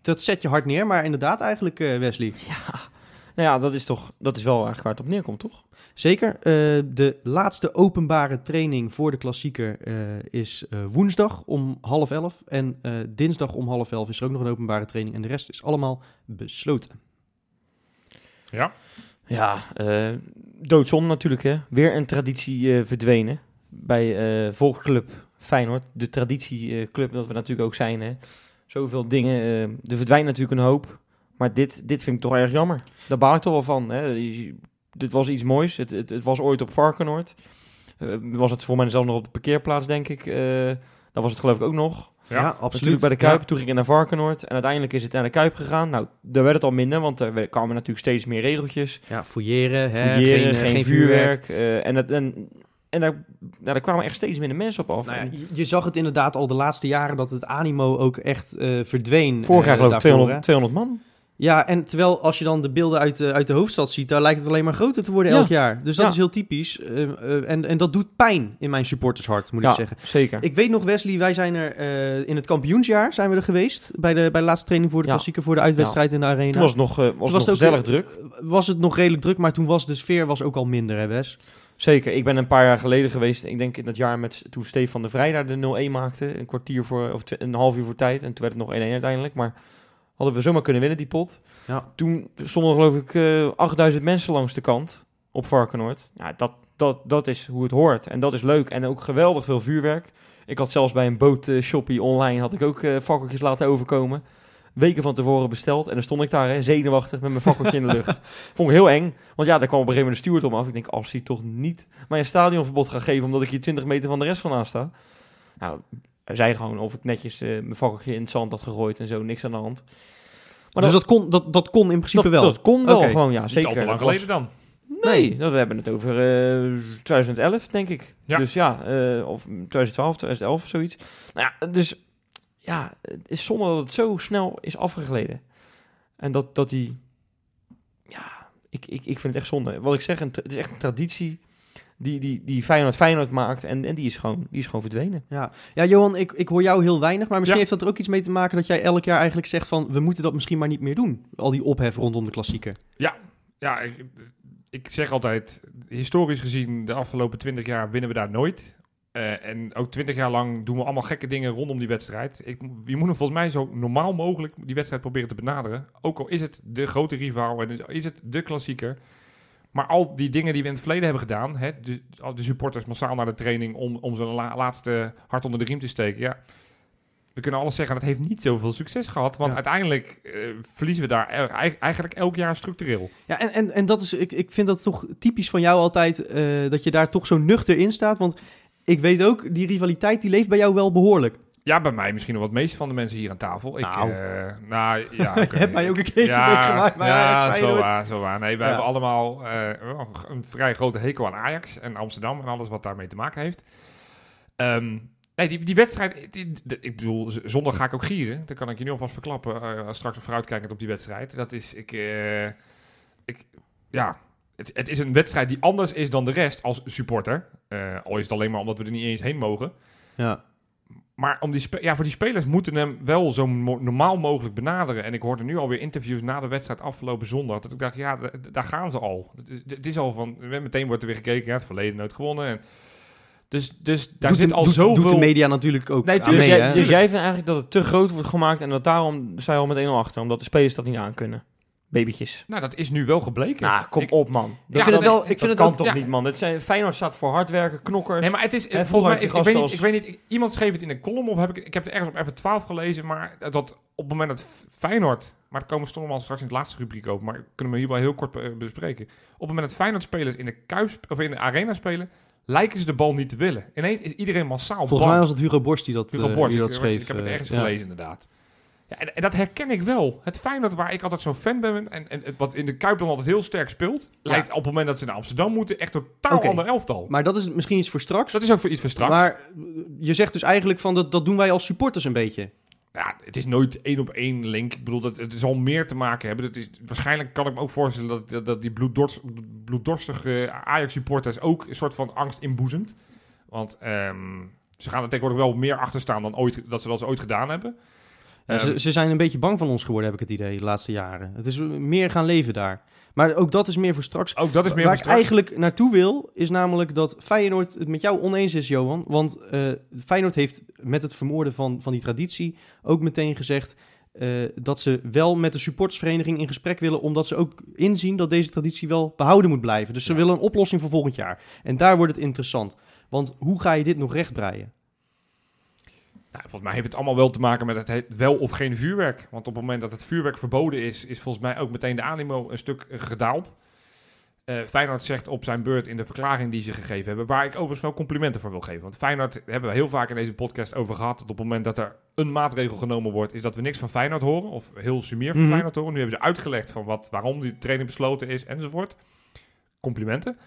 dat zet je hard neer. Maar inderdaad eigenlijk, eh, Wesley. Ja. Nou ja, dat is toch, dat is wel eigenlijk waar het op neerkomt, toch? Zeker. eh, de laatste openbare training voor de klassieker eh, is eh, woensdag om half elf. En eh, dinsdag om half elf is er ook nog een openbare training. En de rest is allemaal besloten. Ja. Ja, eh doodzonde natuurlijk, hè. Weer een traditie verdwenen bij eh Volksclub Feyenoord. De traditieclub dat we natuurlijk ook zijn, hè. Zoveel dingen. eh, er verdwijnt natuurlijk een hoop. Maar dit, dit vind ik toch erg jammer. Daar baal ik toch wel van. Hè. Dit was iets moois. Het, het, het was ooit op Varkenoord. Eh, was het voor mij zelfs nog op de parkeerplaats, denk ik. Eh daar was het geloof ik ook nog. Ja, Natuurlijk bij de Kuip. Toen ging ik naar Varkenoord. En uiteindelijk is het naar de Kuip gegaan. Nou, daar werd het al minder, want er kwamen natuurlijk steeds meer regeltjes. Ja, fouilleren, hè, Fouilleren, geen, eh, geen, vuurwerk. eh, en het, en, en daar, nou, daar kwamen echt steeds minder mensen op af. Nou ja, je, je zag het inderdaad al de laatste jaren dat het animo ook echt eh, verdween. Vorig jaar eh, geloof ik daarvoor, 200, hè. 200 man. Ja, en terwijl als je dan de beelden uit de, uit de hoofdstad ziet, daar lijkt het alleen maar groter te worden Ja. elk jaar. Dus dat Ja. is heel typisch. Eh, eh, en, en dat doet pijn in mijn supportershart, moet ja, ik zeggen. zeker. Ik weet nog, Wesley, wij zijn er eh, in het kampioensjaar zijn we er geweest. Bij de, bij de laatste training voor de klassieker, voor de uitwedstrijd in de arena. Toen was het nog, eh, was was nog het ook, eh, druk. Was het nog redelijk druk, maar toen was de sfeer was ook al minder, hè Wes? Zeker. Ik ben een paar jaar geleden geweest. Ik denk in dat jaar met toen Stefan de Vrij daar de 0-1 maakte. Een kwartier voor, of een half uur voor tijd. En toen werd het nog 1-1 uiteindelijk. Maar hadden we zomaar kunnen winnen, die pot. Ja. Toen stonden geloof ik eh 8000 mensen langs de kant op Varkenoord. Ja, dat, dat, dat is hoe het hoort. En dat is leuk. En ook geweldig veel vuurwerk. Ik had zelfs bij een bootshoppie online had ik ook fakkeltjes laten overkomen. Weken van tevoren besteld. En dan stond ik daar hè, zenuwachtig met mijn fakkeltje in de lucht. Vond ik heel eng. Want ja, daar kwam op een gegeven moment een steward om af. Ik denk, als hij toch niet mij een stadionverbod gaat geven... omdat ik hier 20 meter van de rest vandaan sta. Nou, hij zei gewoon of ik netjes eh, mijn fakkeltje in het zand had gegooid en zo. Niks aan de hand. Maar dus dat kon, dat, dat kon in principe dat, wel. dat kon wel gewoon, ja, Niet zeker. al te lang was- geleden dan. Nee, dat, we hebben het over eh 2011, denk ik. Ja. Dus ja, eh, of 2012, 2011 of zoiets. Nou ja, dus ja, het is zonde dat het zo snel is afgegleden. En dat, dat die, ja, ik, ik, ik vind het echt zonde. Wat ik zeg, het is echt een traditie die, die, die Feyenoord Feyenoord maakt. En, en die, is gewoon, die is gewoon verdwenen. Ja, ja Johan, ik, ik hoor jou heel weinig. Maar misschien Ja. heeft dat er ook iets mee te maken dat jij elk jaar eigenlijk zegt van... we moeten dat misschien maar niet meer doen. Al die ophef rondom de klassieker. Ja, ik, ik zeg altijd, historisch gezien, de afgelopen 20 jaar winnen we daar nooit. Eh, en ook 20 jaar lang doen we allemaal gekke dingen rondom die wedstrijd. Ik, je moet hem volgens mij zo normaal mogelijk die wedstrijd proberen te benaderen. Ook al is het de grote rivaal en is het de klassieker. Maar al die dingen die we in het verleden hebben gedaan, hè, de, al de supporters massaal naar de training om, om zijn la- laatste hart onder de riem te steken. Ja, we kunnen alles zeggen, dat heeft niet zoveel succes gehad. Want Ja. uiteindelijk eh, verliezen we daar e- eigenlijk elk jaar structureel. Ja, en, en, en dat is, ik, ik vind dat toch typisch van jou altijd... eh, dat je daar toch zo nuchter in staat. Want ik weet ook, die rivaliteit die leeft bij jou wel behoorlijk. Ja, bij mij misschien nog wat meest van de mensen hier aan tafel. Ik, Nou. eh, nou ja. Heb mij ook een keertje ja, meegemaakt bij Ja, zo waar, zo waar. Nee, wij Ja. hebben allemaal eh, een vrij grote hekel aan Ajax en Amsterdam en alles wat daarmee te maken heeft. Ehm, nee, die, die wedstrijd, die- ik bedoel, zondag ga ik ook gieren. Dan kan ik je nu alvast verklappen, als straks vooruitkijkend op die wedstrijd. Dat is, ik, ik ja, het, het is een wedstrijd die anders is dan de rest als supporter. Eh, al is het alleen maar omdat we er niet eens heen mogen. Ja. Maar om die spe- ja, voor die spelers moeten hem wel zo mo- normaal mogelijk benaderen. En ik hoorde nu alweer interviews na de wedstrijd afgelopen zondag. Dat ik dacht, ja, daar gaan ze al. Het is, het is al van, meteen wordt er weer gekeken, ja, het verleden nooit gewonnen. En dus, dus daar doet zit de, al doet, zoveel... doet de media natuurlijk ook Nee, aan Dus, jij, dus jij vindt eigenlijk dat het te groot wordt gemaakt en dat daarom je al met 1-0 achter, omdat de spelers dat niet aankunnen. Babytjes. Nou, dat is nu wel gebleken. Nou, kom Ik- op man. Ja, Dat, vind dat- wel- ik dat vind het kan ook- toch ja. niet man. Het zijn, Feyenoord staat voor hard werken, knokkers. Nee, maar het is, En volgens mij, ik, weet niet, ik weet niet, ik- iemand schreef het in een column of heb ik, ik heb het ergens op F12 gelezen, maar dat op het moment dat Feyenoord, maar daar komen we allemaal straks in het laatste rubriek over, maar kunnen we hier wel heel kort bespreken. Op het moment dat Feyenoord spelers in de Kuip of in de arena spelen, lijken ze de bal niet te willen. Ineens is iedereen massaal Volgens bang. mij was het Hugo Borst die dat, Hugo eh, Borst, die dat ik, schreef. ik heb het eh, ergens ja. gelezen inderdaad. Ja, en, en dat herken ik wel. Het Feyenoord waar ik altijd zo'n fan ben en, en wat in de Kuip dan altijd heel sterk speelt, lijkt op het moment dat ze naar Amsterdam moeten echt totaal Oké. ander elftal. Maar dat is misschien iets voor straks. dat is ook voor iets voor straks. Maar eh, je zegt dus eigenlijk van dat, dat doen wij als supporters een beetje. Ja, het is nooit één op één link. Ik bedoel, dat, het zal meer te maken hebben. Het is, waarschijnlijk kan ik me ook voorstellen dat, dat, dat die bloeddors, bloeddorstige Ajax-supporters ook een soort van angst inboezemt. Want ehm, ze gaan er tegenwoordig wel meer achter staan dan ooit, dat ze dat ze ooit gedaan hebben. Ja, Ehm, ze, ze zijn een beetje bang van ons geworden, heb ik het idee, de laatste jaren. Het is meer gaan leven daar. Maar ook dat is meer voor straks. ook dat is meer Waar voor ik straks. eigenlijk naartoe wil, is namelijk dat Feyenoord het met jou oneens is, Johan. Want eh, Feyenoord heeft met het vermoorden van, van die traditie ook meteen gezegd... eh, dat ze wel met de supportersvereniging in gesprek willen... omdat ze ook inzien dat deze traditie wel behouden moet blijven. Dus ze Ja. willen een oplossing voor volgend jaar. En daar wordt het interessant. Want hoe ga je dit nog rechtbreien? Nou, volgens mij heeft het allemaal wel te maken met het he- wel of geen vuurwerk. Want op het moment dat het vuurwerk verboden is, is volgens mij ook meteen de animo een stuk eh, gedaald. Eh Feyenoord zegt op zijn beurt in de verklaring die ze gegeven hebben, waar ik overigens wel complimenten voor wil geven. Want Feyenoord hebben we heel vaak in deze podcast over gehad, dat op het moment dat er een maatregel genomen wordt, is dat we niks van Feyenoord horen, of heel sumier van Mhm. Feyenoord horen. Nu hebben ze uitgelegd van wat, waarom die training besloten is, enzovoort. Complimenten.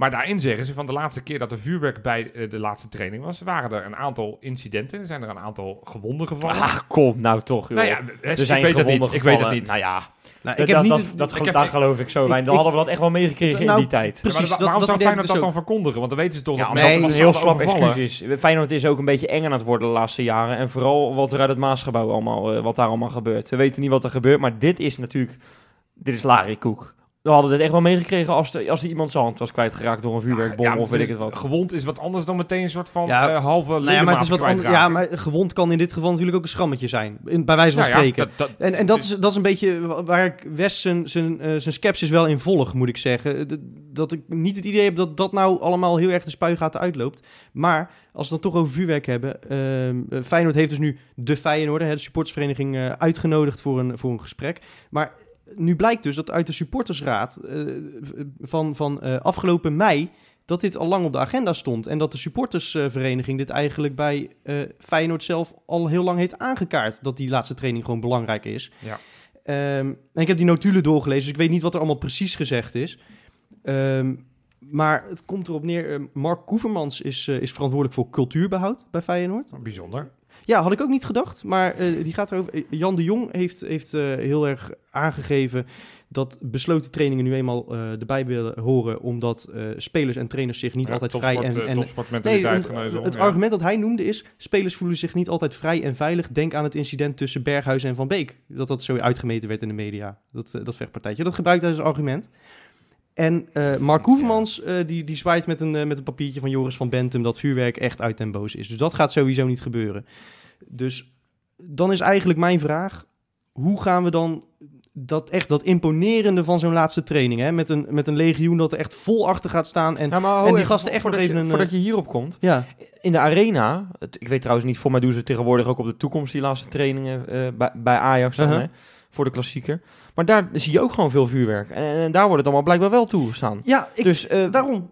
Maar daarin zeggen ze van de laatste keer dat er vuurwerk bij eh, de laatste training was, waren er een aantal incidenten, zijn er een aantal gewonden gevallen. Ah, kom nou toch, joh. nou ja, er ik zijn weet het niet. Ik weet het niet. Nou ja, Nou, dat, ik heb dat, niet dat, dat, ik heb- daar ik- geloof ik zo. ik- weinig. Dan ik- hadden we dat echt wel meegekregen Nou, in die tijd. precies, Ja, maar dat- waarom dat zou Feyenoord dat ik dan verkondigen? Want dan weten ze toch Ja, dat het een heel slap excuus is. Feyenoord is ook een beetje eng aan het worden de laatste jaren. En vooral wat er uit het Maasgebouw allemaal, eh, wat daar allemaal gebeurt. We weten niet wat er gebeurt, maar dit is natuurlijk, dit is larikoek. We hadden dit echt wel meegekregen als, de, als er iemand zijn hand was kwijtgeraakt door een vuurwerkbom Ja, of weet dus ik het wat. Gewond is wat anders dan meteen een soort van Ja, eh, halve Nou ja, maar het is wat anders. Ja, maar gewond kan in dit geval natuurlijk ook een schrammetje zijn. In, bij wijze van Nou ja, spreken. dat- dat- En, en dat, is, dat is een beetje wa- waar ik West zijn, zijn, eh, zijn sceptisch wel in volg, moet ik zeggen. D- Dat ik niet het idee heb dat dat nou allemaal heel erg de spuigaten uitloopt. Maar als we het dan toch over vuurwerk hebben. ehm, eh, Feyenoord heeft dus nu de Feyenoord, hè, de supportersvereniging, eh, uitgenodigd voor een, voor een gesprek. Maar nu blijkt dus dat uit de supportersraad eh, van, van eh, afgelopen mei... dat dit al lang op de agenda stond. En dat de supportersvereniging dit eigenlijk bij eh, Feyenoord zelf al heel lang heeft aangekaart. Dat die laatste training gewoon belangrijk is. Ja. Ehm, en ik heb die notulen doorgelezen, dus ik weet niet wat er allemaal precies gezegd is. Ehm, maar het komt erop neer, Mark Koevermans is, is verantwoordelijk voor cultuurbehoud bij Feyenoord. Bijzonder. Ja, had ik ook niet gedacht, maar eh, die gaat erover. eh, Jan de Jong heeft, heeft eh, heel erg aangegeven dat besloten trainingen nu eenmaal erbij willen horen, omdat spelers en trainers zich niet Ja, altijd vrij en... en het Ja. argument dat hij noemde is... spelers voelen zich niet altijd vrij en veilig. Denk aan het incident tussen Berghuis en Van Beek. Dat dat zo uitgemeten werd in de media. Dat, dat vechtpartijtje. Dat gebruikt hij als argument. En eh, Mark Hoevermans, eh, die, die zwaait met een, eh, met een papiertje van Joris van Bentum... dat vuurwerk echt uit den boos is. Dus dat gaat sowieso niet gebeuren. Dus dan is eigenlijk mijn vraag... hoe gaan we dan dat echt dat imponerende van zo'n laatste training... Hè? Met, een, met een legioen dat er echt vol achter gaat staan... en Ja, maar ho en die gasten echt nog voordat even je, een, Voordat je hierop komt. ja, In de arena, het, ik weet trouwens niet, voor mij doen ze tegenwoordig ook op de toekomst die laatste trainingen bij, bij Ajax dan, Uh-huh. hè, voor de klassieker. Maar daar zie je ook gewoon veel vuurwerk. En, en daar wordt het allemaal blijkbaar wel toegestaan. Ja, ik, dus eh, daarom.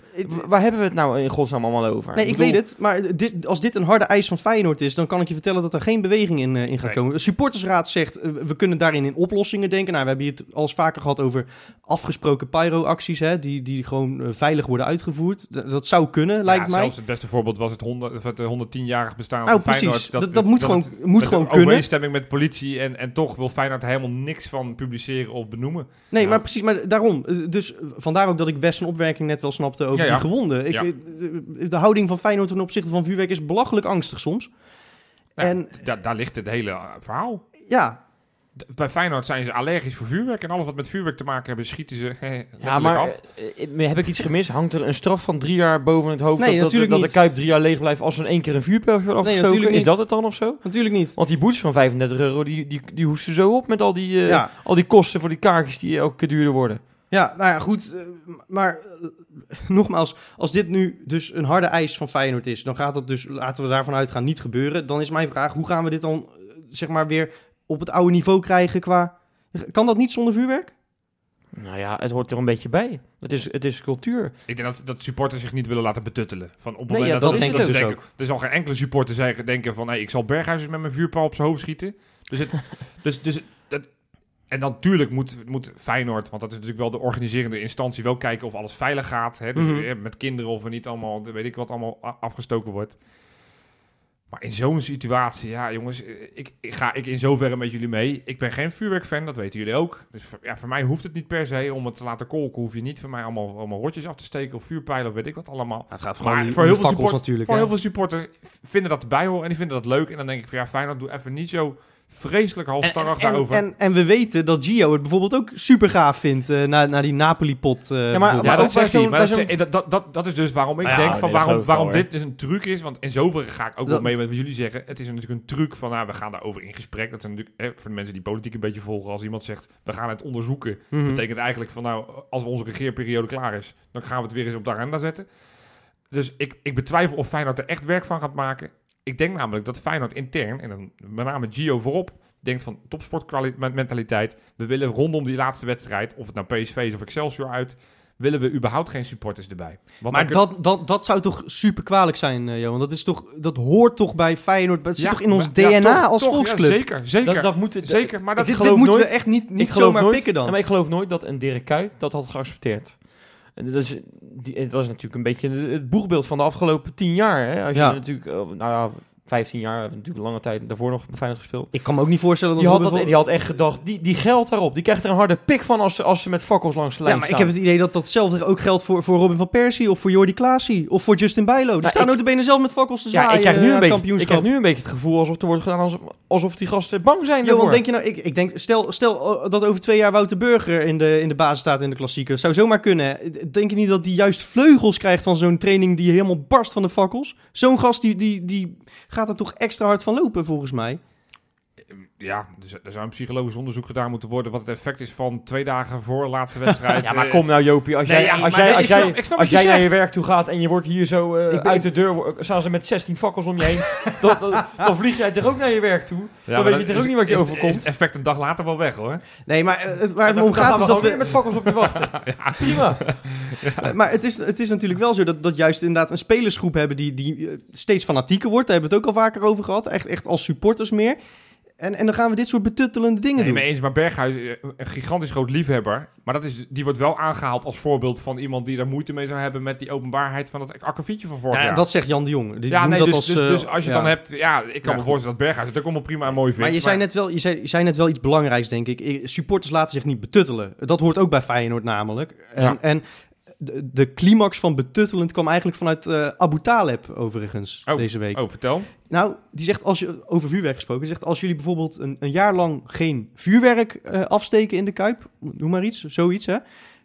Waar hebben we het nou in godsnaam allemaal over? Nee, ik bedoel, weet het. Maar dit, als dit een harde eis van Feyenoord is, dan kan ik je vertellen dat er geen beweging in, eh, in gaat Nee. komen. De supportersraad zegt, eh, we kunnen daarin in oplossingen denken. Nou, we hebben het al eens vaker gehad over afgesproken pyro-acties, hè, die, die gewoon veilig worden uitgevoerd. D- dat zou kunnen, lijkt ja, mij. Zelfs het beste voorbeeld was het, 100, of het eh, 110-jarig bestaan Nou, van Feyenoord. Dat, dat, moet gewoon, het- moet met gewoon kunnen. overeenstemming met politie en, en toch wil Feyenoord helemaal niks van publiceren of benoemen. Nee, Ja. maar precies, maar daarom. Dus vandaar ook dat ik Wes zijn opwerking net wel snapte over Ja, die gewonden. Ik, Ja. eh, De houding van Feyenoord ten opzichte van vuurwerk is belachelijk angstig soms. En Da- daar ligt het hele verhaal. ja, Bij Feyenoord zijn ze allergisch voor vuurwerk. En alles wat met vuurwerk te maken hebben, schieten ze Ja, maar af. eh, eh, heb ik iets gemist? Hangt er een straf van drie jaar boven het hoofd? Nee, dat, dat, natuurlijk dat de niet. Kuip drie jaar leeg blijft als er in één keer een vuurpijl wordt afgestoken? natuurlijk is dat het dan of zo? natuurlijk niet. Want die boetes van 35 euro, die, die, die hoesten zo op met al die, eh, Ja. al die kosten voor die kaartjes die elke keer duurder worden. Ja, nou ja, goed. Maar nogmaals, als dit nu dus een harde eis van Feyenoord is, dan gaat dat dus, laten we daarvan uitgaan, niet gebeuren. Dan is mijn vraag, hoe gaan we dit dan, zeg maar, weer op het oude niveau krijgen qua... Kan dat niet zonder vuurwerk? Nou ja, het hoort er een beetje bij. Het is, het is cultuur. Ik denk dat, dat supporters zich niet willen laten betuttelen. Van op het Nee, moment ja, dat, denk dat ze dus denken, Er zal geen enkele supporter zeggen, denken van... Hey, ik zal Berghuis met mijn vuurpijl op zijn hoofd schieten. Dus het, dus, dus dat, en dan natuurlijk moet, moet Feyenoord... Want dat is natuurlijk wel de organiserende instantie... wel kijken of alles veilig gaat. Hè? Dus Mhm. eh, met kinderen of er niet allemaal... weet ik wat allemaal afgestoken wordt. Maar in zo'n situatie... Ja, jongens, eh, ik, ik ga ik in zoverre met jullie mee. Ik ben geen vuurwerkfan, dat weten jullie ook. Dus voor, ja, voor mij hoeft het niet per se. Om het te laten kolken hoef je niet voor mij allemaal, allemaal rotjes af te steken... of vuurpijlen of weet ik wat allemaal. het gaat Maar om voor heel veel support- natuurlijk. Voor hè. heel veel supporters vinden dat erbij horen en die vinden dat leuk. En dan denk ik van ja, Feyenoord, doe even niet zo vreselijk halstarrig en, daarover. en, en we weten dat Gio het bijvoorbeeld ook super gaaf vindt eh na, na die Napoli-pot. eh, maar- ja, bijvoorbeeld. maar dat zegt hij. Maar dat, dat, dat, dat, dat is dus waarom ik Ja, denk van waarom, waarom dit dus een truc is. Want in zoverre ga ik ook Dat- wel mee met wat jullie zeggen. Het is natuurlijk een truc van nou, we gaan daarover in gesprek. Dat zijn natuurlijk hè, voor de mensen die politiek een beetje volgen. Als iemand zegt we gaan het onderzoeken. Mhm. betekent eigenlijk van nou, als onze regeerperiode klaar is, dan gaan we het weer eens op de agenda zetten. Dus ik, ik betwijfel of Feyenoord er echt werk van gaat maken. Ik denk namelijk dat Feyenoord intern, en dan met name Gio voorop, denkt van topsportmentaliteit. We willen rondom die laatste wedstrijd, of het nou PSV is of Excelsior uit, willen we überhaupt geen supporters erbij. Want Maar dan kun- dat, dat, dat zou toch super kwalijk zijn, eh Johan? Dat, is toch, dat hoort toch bij Feyenoord? Dat zit Ja, toch in ons maar- ja, DNA toch, als toch, ja, volksclub? zeker, zeker. Dat, dat moet het, zeker, maar dat dit geloof moeten we nooit- echt niet, niet zomaar nooit, pikken dan. Ja, maar ik geloof nooit dat een Dirk Kuyt dat had geaccepteerd. Dat is, die, dat is natuurlijk een beetje het boegbeeld van de afgelopen tien jaar. Hè? Als je Ja. natuurlijk, eh, nou ja, 15 jaar, hebben natuurlijk lange tijd daarvoor nog bij Feyenoord gespeeld. Ik kan me ook niet voorstellen dat Die had, dat, die had echt gedacht, die, die geldt daarop. Die krijgt er een harde pik van als ze, als ze met fakkels langs de Ja, maar ik heb het idee dat datzelfde ook geldt voor, voor Robin van Persie of voor Jordi Klaasie of voor Justin Bijlo. Die Nou, staan ook de benen zelf met fakkels te zwaaien ja, ik krijg, nu eh, een beetje, het ik krijg nu een beetje het gevoel alsof er wordt gedaan alsof, alsof die gasten bang zijn Johan, daarvoor. denk je nou, ik, ik denk, stel, stel uh, dat over twee jaar Wouter Burger in de, in de basis staat in de klassieker. Zou zomaar kunnen. Denk je niet dat die juist vleugels krijgt van zo'n training die helemaal barst van de fakkels? Zo'n gast die, die, die gaat er toch extra hard van lopen, volgens mij. Ja, dus er zou een psychologisch onderzoek gedaan moeten worden wat het effect is van twee dagen voor de laatste wedstrijd. Ja, maar eh, kom nou Jopie, als Nee, jij, ja, als jij, als jij, snap als je jij naar je werk toe gaat en je wordt hier zo eh, ben- uit de deur, staan ze met 16 fakkels om je heen, dan, dan, dan vlieg jij toch ook naar je werk toe? Ja, dan weet je toch is- ook niet wat je is- overkomt? Is het effect een dag later wel weg hoor. Nee, maar eh, het, waar het om gaat is dat we... weer met fakkels op je wachten. Prima. Maar het is, het is natuurlijk wel zo dat, dat juist inderdaad een spelersgroep hebben die, die steeds fanatieker wordt. Daar hebben we het ook al vaker over gehad. Echt, echt als supporters meer. En, en dan gaan we dit soort betuttelende dingen Nee, doen. mee eens, maar Berghuis, eh, een gigantisch groot liefhebber. Maar dat is, die wordt wel aangehaald als voorbeeld van iemand die daar moeite mee zou hebben met die openbaarheid van dat akkefietje van vorig Ja, jaar. dat zegt Jan de Jong. Die ja, nee, dat dus, als, dus, eh, dus als je ja. dan hebt, ja, ik kan Ja, me voorstellen dat Berghuis het ook allemaal prima en mooi vindt. Maar je zei, net wel, je, zei, je zei net wel iets belangrijks, denk ik. Supporters laten zich niet betuttelen. Dat hoort ook bij Feyenoord namelijk. En, Ja. en de, de climax van betuttelend kwam eigenlijk vanuit eh, Abu Taleb, overigens, Oh, deze week. Oh, vertel. Nou, die zegt, als je, over vuurwerk gesproken, die zegt als jullie bijvoorbeeld een, een jaar lang geen vuurwerk eh, afsteken in de Kuip, noem maar iets, zoiets hè,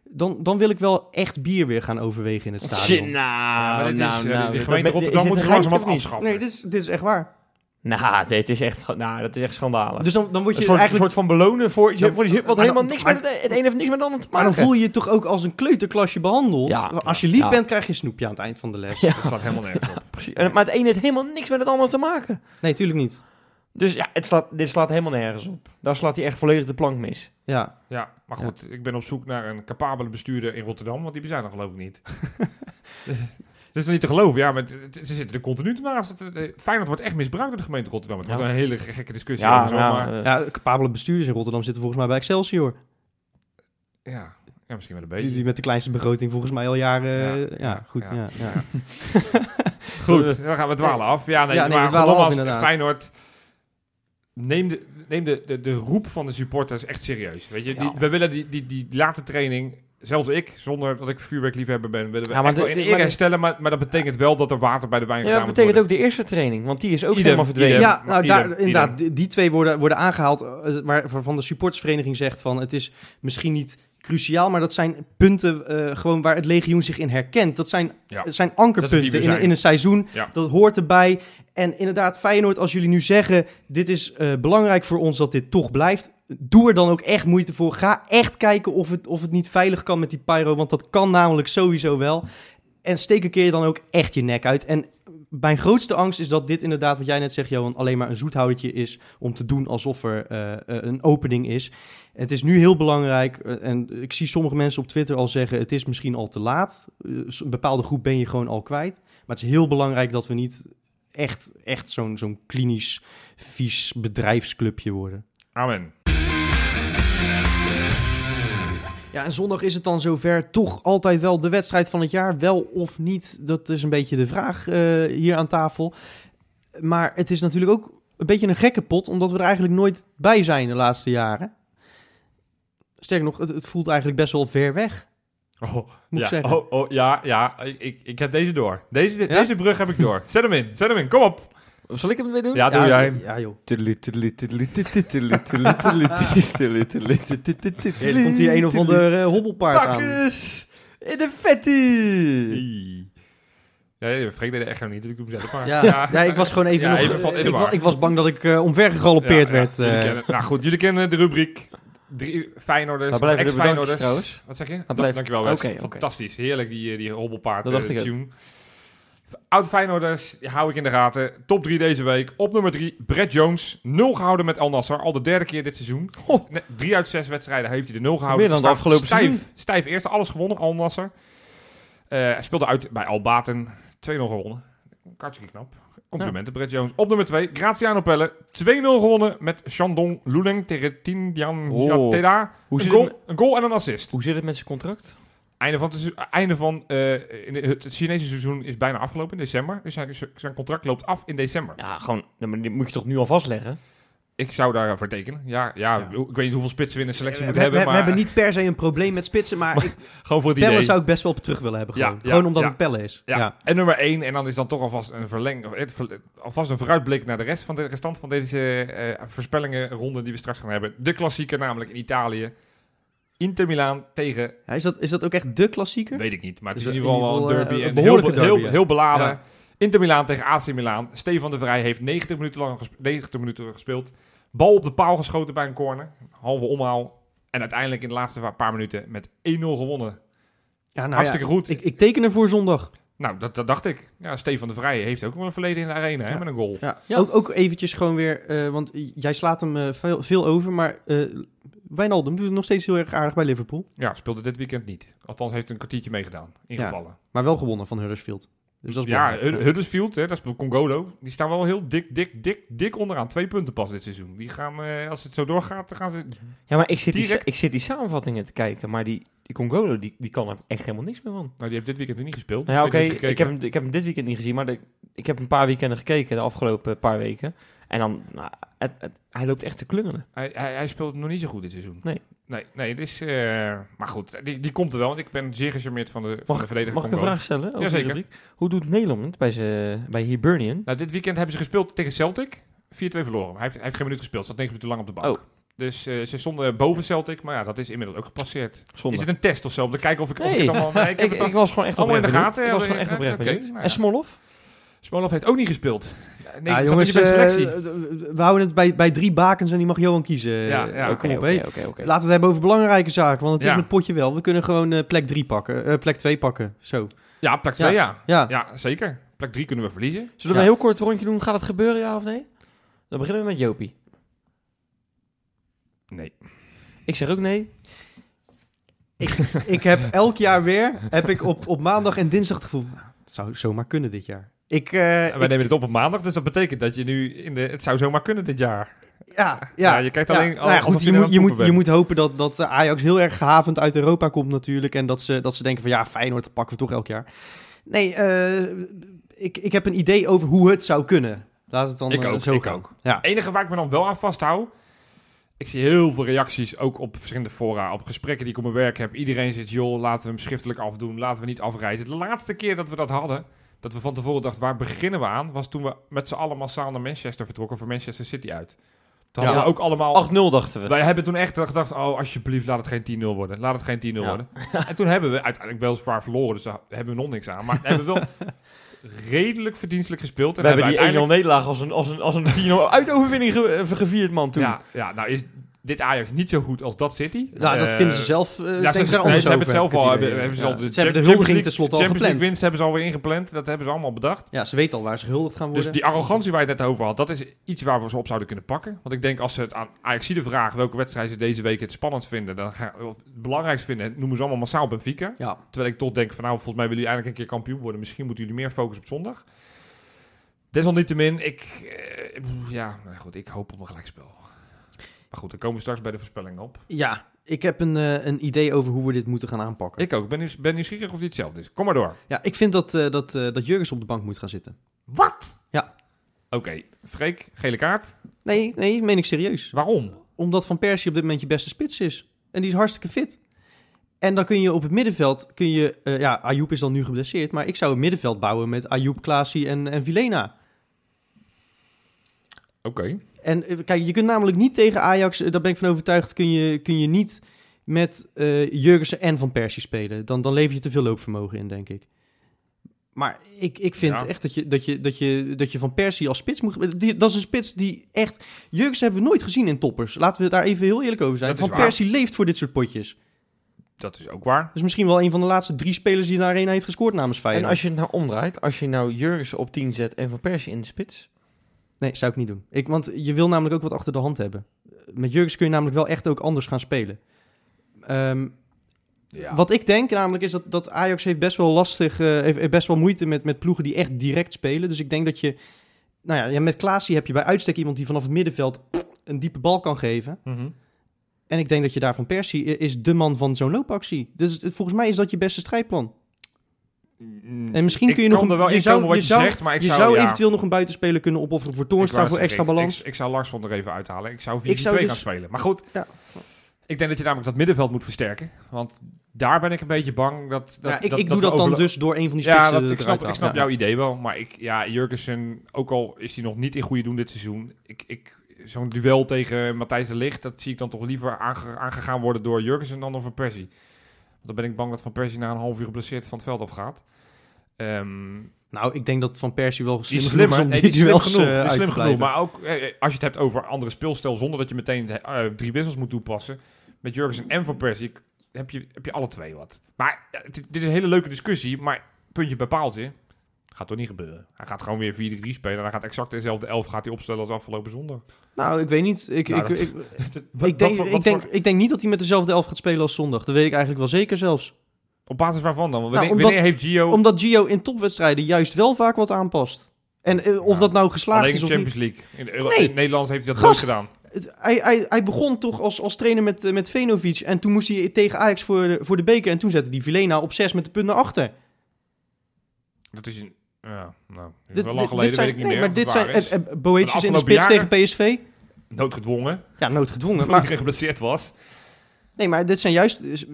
dan, dan wil ik wel echt bier weer gaan overwegen in het stadion. Nou, Ja, maar dit nou, is, eh, nou, de gemeente Rotterdam moet niet? afschaffen. Nee, dit is, dit is echt waar. Nou, dit is echt, nou, dat is echt schandalig. Dus dan, dan word een je soort, eigenlijk... soort van belonen voor, die, wat maar helemaal dan- niks maar- met het, het een heeft niks met het ander te Maar maken. dan voel je je toch ook als een kleuterklasje behandeld. Ja. als je lief Ja. bent, krijg je een snoepje aan het eind van de les. Ja. Dat slaat helemaal nergens op. Precies. En- Maar het een heeft helemaal niks met het ander te maken. Nee, tuurlijk niet. Dus ja, het slaat, dit slaat helemaal nergens op. Daar slaat hij echt volledig de plank mis. Ja, Ja, maar goed, ik ben op zoek naar een capabele bestuurder in Rotterdam, want die bestaan er geloof ik niet. dus, dat is niet te geloven, ja, maar ze zitten er continu naast. Het- het- Feyenoord wordt echt misbruikt door de gemeente Rotterdam. Het Ja. wordt een hele gekke discussie Ja, over zo, ja, maar eh, ja capabele bestuurders in Rotterdam zitten volgens mij bij Excelsior. ja, ja, misschien wel een beetje. die met de kleinste begroting volgens mij al jaren... Ja, Ja, ja, goed. ja. Ja, ja. Goed, dan gaan we dwalen af. Ja, nee, Ja, nee, maar we dwalen af, nogmaals, inderdaad. Feyenoord, neem, de, neem de, de, de roep van de supporters echt serieus. Weet je, die, we willen die, die, die late training, zelfs ik, zonder dat ik vuurwerkliefhebber ben, willen we Ja, maar echt wel de- in de- eer herstellen. Maar, maar dat betekent wel dat er water bij de wijn Ja, gedaan dat moet betekent ook de eerste training, want die is ook Idem, helemaal verdwenen. idem. Ja, nou idem, daar, inderdaad, idem. die, die twee worden, worden aangehaald eh, waar, waarvan de supportersvereniging zegt van het is misschien niet cruciaal, maar dat zijn punten eh, gewoon waar het legioen zich in herkent. Dat zijn, Ja. zijn Dat ankerpunten in, zijn. in een seizoen. Ja. Dat hoort erbij. En inderdaad, Feyenoord, als jullie nu zeggen dit is eh, belangrijk voor ons dat dit toch blijft, doe er dan ook echt moeite voor. Ga echt kijken of het, of het niet veilig kan met die pyro, want dat kan namelijk sowieso wel. En steek een keer dan ook echt je nek uit. En mijn grootste angst is dat dit inderdaad, wat jij net zegt, Johan, alleen maar een zoethoudertje is om te doen alsof er eh, eh, een opening is. Het is nu heel belangrijk, eh, en ik zie sommige mensen op Twitter al zeggen, het is misschien al te laat. Een bepaalde groep ben je gewoon al kwijt. Maar het is heel belangrijk dat we niet echt, echt zo'n zo'n klinisch, vies bedrijfsclubje worden. Amen. Ja, en zondag is het dan zover. Toch altijd wel de wedstrijd van het jaar. Wel of niet, dat is een beetje de vraag eh, hier aan tafel. Maar het is natuurlijk ook een beetje een gekke pot, omdat we er eigenlijk nooit bij zijn de laatste jaren. Sterker nog, het, het voelt eigenlijk best wel ver weg, Oh, moet ja, ik zeggen. oh, oh, ja, ja, ik, ik heb deze door. Deze, Ja? deze brug heb ik door. Zet hem in, zet hem in, kom op. Zal ik hem weer doen? Ja, doe jij. Ja, joh. Deze komt hier een of ander eh, hobbelpaard aan. In de vette. Ja, Freek deed het echt nog niet, dus ik doe hem zelf maar. Ja, ja, ik was gewoon even, Ja, nog, even van eh, ik, was bang dat ik eh omvergegalopeerd werd. eh. kennen- nou goed, jullie kennen de rubriek. Drie Feyenoorders, ex-Feyenoorders. Wat zeg je? Dankjewel Wes. Oké, oké. Fantastisch. Heerlijk die, eh, die hobbelpaard Dat eh, dacht ik ook. Oud Feyenoorders, hou ik in de gaten. Top 3 deze week. Op nummer 3, Brett Jones. 0 gehouden met Al Nassr. Al de derde keer dit seizoen. Oh. Nee, drie uit zes wedstrijden heeft hij de 0 gehouden. Meer dan Staat afgelopen stijf, seizoen. Stijf eerste, alles gewonnen, Al Nassr. Eh, hij speelde uit bij Al Baten. 2-0 gewonnen. Hartstikke knap. Complimenten, Brett Jones. Op nummer 2, Graziano Pelle. 2-0 gewonnen met Shandong Luleng tegen Tindian Oh. Teda. Hoe Een zit, goal, het, een goal en een assist. hoe zit het met zijn contract? Einde van, het, einde van eh, in de- het Chinese seizoen is bijna afgelopen in december. Dus zijn, zijn contract loopt af in december. Ja, gewoon, maar die moet je toch nu al vastleggen? Ik zou daarvoor tekenen. Ja, ja, Ja. ik weet niet hoeveel spitsen we in de selectie we, moeten we- hebben. we maar hebben niet per se een probleem met spitsen, maar ik, gewoon voor het Pelle idee. zou ik best wel op terug willen hebben. Ja, Gewoon, ja, gewoon omdat ja. het Pelle is. Ja. Ja. En nummer 1, en dan is dan toch alvast een verleng, ver- alvast een vooruitblik naar de rest van de restant van deze eh voorspellingenronde die we straks gaan hebben. De klassieker, namelijk in Italië. Inter Milaan tegen, Ja, is, dat, is dat ook echt de klassieker? weet ik niet, maar het is Is in ieder geval wel een derby. en eh, een heel, derby, heel beladen. Ja. Inter Milaan tegen AC Milaan. Stefan de Vrij heeft 90 minuten lang gespe- 90 minuten gespeeld. Bal op de paal geschoten bij een corner. Halve omhaal. En uiteindelijk in de laatste paar minuten met 1-0 gewonnen. Ja, nou Hartstikke goed. Ik, ik teken er voor zondag. Nou, dat, dat dacht ik. Ja, Stefan de Vrij heeft ook wel een verleden in de arena hè, Ja. met een goal. Ja. Ja. Ook, ook eventjes gewoon weer, eh, want jij slaat hem eh, veel, veel over, maar eh Wijnaldum doet het nog steeds heel erg aardig bij Liverpool. Ja, speelde dit weekend niet. Althans heeft een kwartiertje meegedaan. Ingevallen. Maar wel gewonnen van Huddersfield. Dus dat is Ja, belangrijk. Huddersfield, hè, dat speelt Congolo. Die staan wel heel dik, dik, dik, dik onderaan. Twee punten pas dit seizoen. Die gaan, eh, als het zo doorgaat, dan gaan ze... Ja, maar ik zit, die, ik zit die samenvattingen te kijken, maar die, die Congolo, die, die kan er echt helemaal niks meer van. Nou, die heeft dit weekend er niet gespeeld. Nou ja, Ik oké, ik, heb hem, ik heb hem dit weekend niet gezien, maar de- ik heb een paar weekenden gekeken de afgelopen paar weken. En dan, nou, het, het- hij loopt echt te klungelen. Hij, hij, hij speelt nog niet zo goed dit seizoen. Nee. Nee, nee het is... eh, maar goed, die, die komt er wel. Want ik ben zeer gecharmeerd van de, van Mag- de verdediger Mag ik een vraag stellen? over Jazeker. rubriek? Hoe doet Nederland bij, ze, bij Hibernian? Nou, dit weekend hebben ze gespeeld tegen Celtic. 4-2 verloren. Hij heeft, hij heeft geen minuut gespeeld. Zat 9 minuten lang op de bank. Oh. Dus eh, ze stonden boven Celtic. Maar ja, dat is inmiddels ook gepasseerd. Is het een test of zo? Om te kijken of ik, of ik het allemaal... Nee, ik ik, was gewoon echt allemaal in de gaten. Ik was ja, gewoon echt oprecht benieuwd. nou ja. En Smolov? Smolov heeft ook niet gespeeld. Nee, Ja, jongens, niet bij de eh, selectie. we houden het bij, bij drie bakens en die mag Johan kiezen. Ja, ja. Eh, kom Oké. Laten we het hebben over belangrijke zaken, want het Ja. is met potje wel. We kunnen gewoon eh, plek 3 pakken, eh, plek 2 pakken. Zo. Ja, plek 2, ja. Ja. ja. zeker. Plek 3 kunnen we verliezen. Zullen we een heel kort rondje doen? Gaat het gebeuren, ja of nee? Dan beginnen we met Jopie. Nee. Ik zeg ook nee. ik heb elk jaar weer, heb ik op, op maandag en dinsdag het gevoel, nou, het zou zomaar kunnen dit jaar. Ik, eh, En wij ik- nemen het op op maandag, dus dat betekent dat je nu in de... Het zou zomaar kunnen dit jaar. ja, ja, Ja, je kijkt alleen ja. Nou ja, goed, je moet, je, moet, je moet hopen dat, dat eh, Ajax heel erg gehavend uit Europa komt natuurlijk. En dat ze, dat ze denken van ja, Feyenoord dat pakken we toch elk jaar. Nee, eh, ik, ik heb een idee over hoe het zou kunnen. Laat het dan Ik ook, zo ik gaan. ook. Ja. Het enige waar ik me dan wel aan vasthoud... Ik zie heel veel reacties, ook op verschillende fora, op gesprekken die ik op mijn werk heb. Iedereen zegt, joh, laten we hem schriftelijk afdoen, laten we niet afreizen. De laatste keer dat we dat hadden, dat we van tevoren dachten, waar beginnen we aan? Was toen we met z'n allen massaal naar Manchester vertrokken voor Manchester City uit. Toen Ja. hadden we ook allemaal... 8-0 dachten we. Wij hebben toen echt gedacht, oh, alsjeblieft, laat het geen 10-0 worden. Laat het geen 10-0 Ja. worden. En toen hebben we uiteindelijk wel zwaar verloren, dus daar hebben we nog niks aan. Maar we hebben wel redelijk verdienstelijk gespeeld. En we hebben die 1-0 uiteindelijk- nederlaag als een, als een, als een 4-0 uitoverwinning ge- gevierd, man, toen. Ja, ja, nou is dit Ajax niet zo goed als dat City. Nou, dat Eh, vinden ze zelf. eh, Ja, ze, nee, ze hebben het zelf al. Hebben, hebben ze al Ja. de Ze hebben de huldiging tenslotte al Champions gepland. winst hebben ze alweer ingepland. Dat hebben ze allemaal bedacht. Ja, ze weten al waar ze gehuldigd gaan worden. Dus die arrogantie waar je het net over had, dat is iets waar we ze op zouden kunnen pakken. Want ik denk als ze het aan Ajaxide vragen welke wedstrijd ze deze week het spannendst vinden, dan gaan, of het belangrijkst vinden, noemen ze allemaal massaal Benfica. Ja. Terwijl ik toch denk van nou, volgens mij willen jullie eindelijk een keer kampioen worden. Misschien moeten jullie meer focussen op zondag. Desalniettemin, ik, eh, ja, nou goed, ik hoop op een gelijkspel. Maar goed, dan komen we straks bij de voorspelling op. ja, ik heb een, eh, een idee over hoe we dit moeten gaan aanpakken. Ik ook. Ben, nieuws- ben nieuwsgierig of dit hetzelfde is. Kom maar door. Ja, ik vind dat, eh dat, eh dat Jurgens op de bank moet gaan zitten. Wat? Ja. Oké, Freek, gele kaart. Nee, nee, meen ik serieus. Waarom? Omdat Van Persie op dit moment je beste spits is. En die is hartstikke fit. En dan kun je op het middenveld, kun je, ja, Ayoub is dan nu geblesseerd, maar ik zou een middenveld bouwen met Ayoub, Klaasie en, en Vilena. Oké. En eh, kijk, je kunt namelijk niet tegen Ajax, eh, daar ben ik van overtuigd, kun je, kun je niet met eh Jurgensen en Van Persie spelen. Dan, dan lever je te veel loopvermogen in, denk ik. Maar ik, ik vind Ja. echt dat je, dat, je, dat, je, dat je Van Persie als spits moet... Die, dat is een spits die echt... Jurgensen hebben we nooit gezien in toppers. Laten we daar even heel eerlijk over zijn. Dat Van. Persie leeft voor dit soort potjes. Dat is ook waar. Dat is misschien wel een van de laatste drie spelers die in de arena heeft gescoord namens En Feyenoord. als je het nou omdraait, als je nou Jurgensen op 10 zet en Van Persie in de spits. Nee, zou ik niet doen. Ik, want je wil namelijk ook wat achter de hand hebben. Met Jurgens kun je namelijk wel echt ook anders gaan spelen. Ehm, Ja. Wat ik denk namelijk is dat, dat Ajax heeft best wel lastig, eh, heeft, best wel moeite met, met ploegen die echt direct spelen. Dus ik denk dat je, nou ja, ja, met Klaasie heb je bij uitstek iemand die vanaf het middenveld een diepe bal kan geven. Mhm. En ik denk dat je daar van Persie is de man van zo'n loopactie. Dus volgens mij is dat je beste strijdplan. En misschien Ik kun je nog een- er wel je zou- wat je zou- zegt, maar ik je zou, zou ja, eventueel nog een buitenspeler kunnen opofferen voor Toornstra voor extra ik- balans. Ik, ik, zou Larsson er even uithalen. Ik zou 4-2 Ik zou dus- gaan spelen. Maar goed, Ja. ik denk dat je namelijk dat middenveld moet versterken. Want daar ben ik een beetje bang dat... dat ja, ik dat, ik doe dat dan dus door een van die spitsen Ja, dat, ik snap, ik snap jouw idee wel. Maar ik, ja, Jurgensen, ook al is hij nog niet in goede doen dit seizoen. Ik, ik, Zo'n duel tegen Matthijs de Ligt, dat zie ik dan toch liever aange- aangegaan worden door Jurgensen dan door Van Persie. Want dan ben ik bang dat Van Persie na een half uur geblesseerd van het veld afgaat. Ehm Nou, ik denk dat Van Persie wel slim is genoeg is slimmer. om Nee, die is slim genoeg. eh, is uit slim te genoeg. Maar ook eh, als je het hebt over andere speelstijl, zonder dat je meteen eh, drie wissels moet toepassen. Met Jurgensen en Van Persie heb je, heb je alle twee wat. Maar dit is een hele leuke discussie. Maar puntje bij paaltje. Gaat toch niet gebeuren. Hij gaat gewoon weer 4-3 spelen. En hij gaat exact dezelfde elf gaat hij opstellen als afgelopen zondag. Nou, ik weet niet. Ik, Nou, ik, dat- ik, Wat- ik, denk, wat voor- ik, wat denk, voor- ik denk niet dat hij met dezelfde elf gaat spelen als zondag. Dat weet ik eigenlijk wel zeker zelfs. Op basis waarvan dan? Want Nou, Wanneer, omdat- heeft Gio... Omdat Gio in topwedstrijden juist wel vaak wat aanpast. En eh, of Ja. dat nou geslaagd alleen is of niet. Champions League. In, Nee. in het Nederlands heeft hij dat nooit gedaan. Hij, hij, hij begon toch als, als trainer met, eh, met Venovic. En toen moest hij tegen Ajax voor de, voor de beker. En toen zette hij Vilena op 6 met de punt naar achter. Dat is een... Ja, nou, Dit- wel lang geleden, dit zijn, weet ik niet nee, meer. maar dit zijn is. eh, eh, Boetius in de spits jaren- tegen PSV. Noodgedwongen. Ja, noodgedwongen. Toen Maar, hij geblesseerd was. Nee, maar dit zijn juist... is-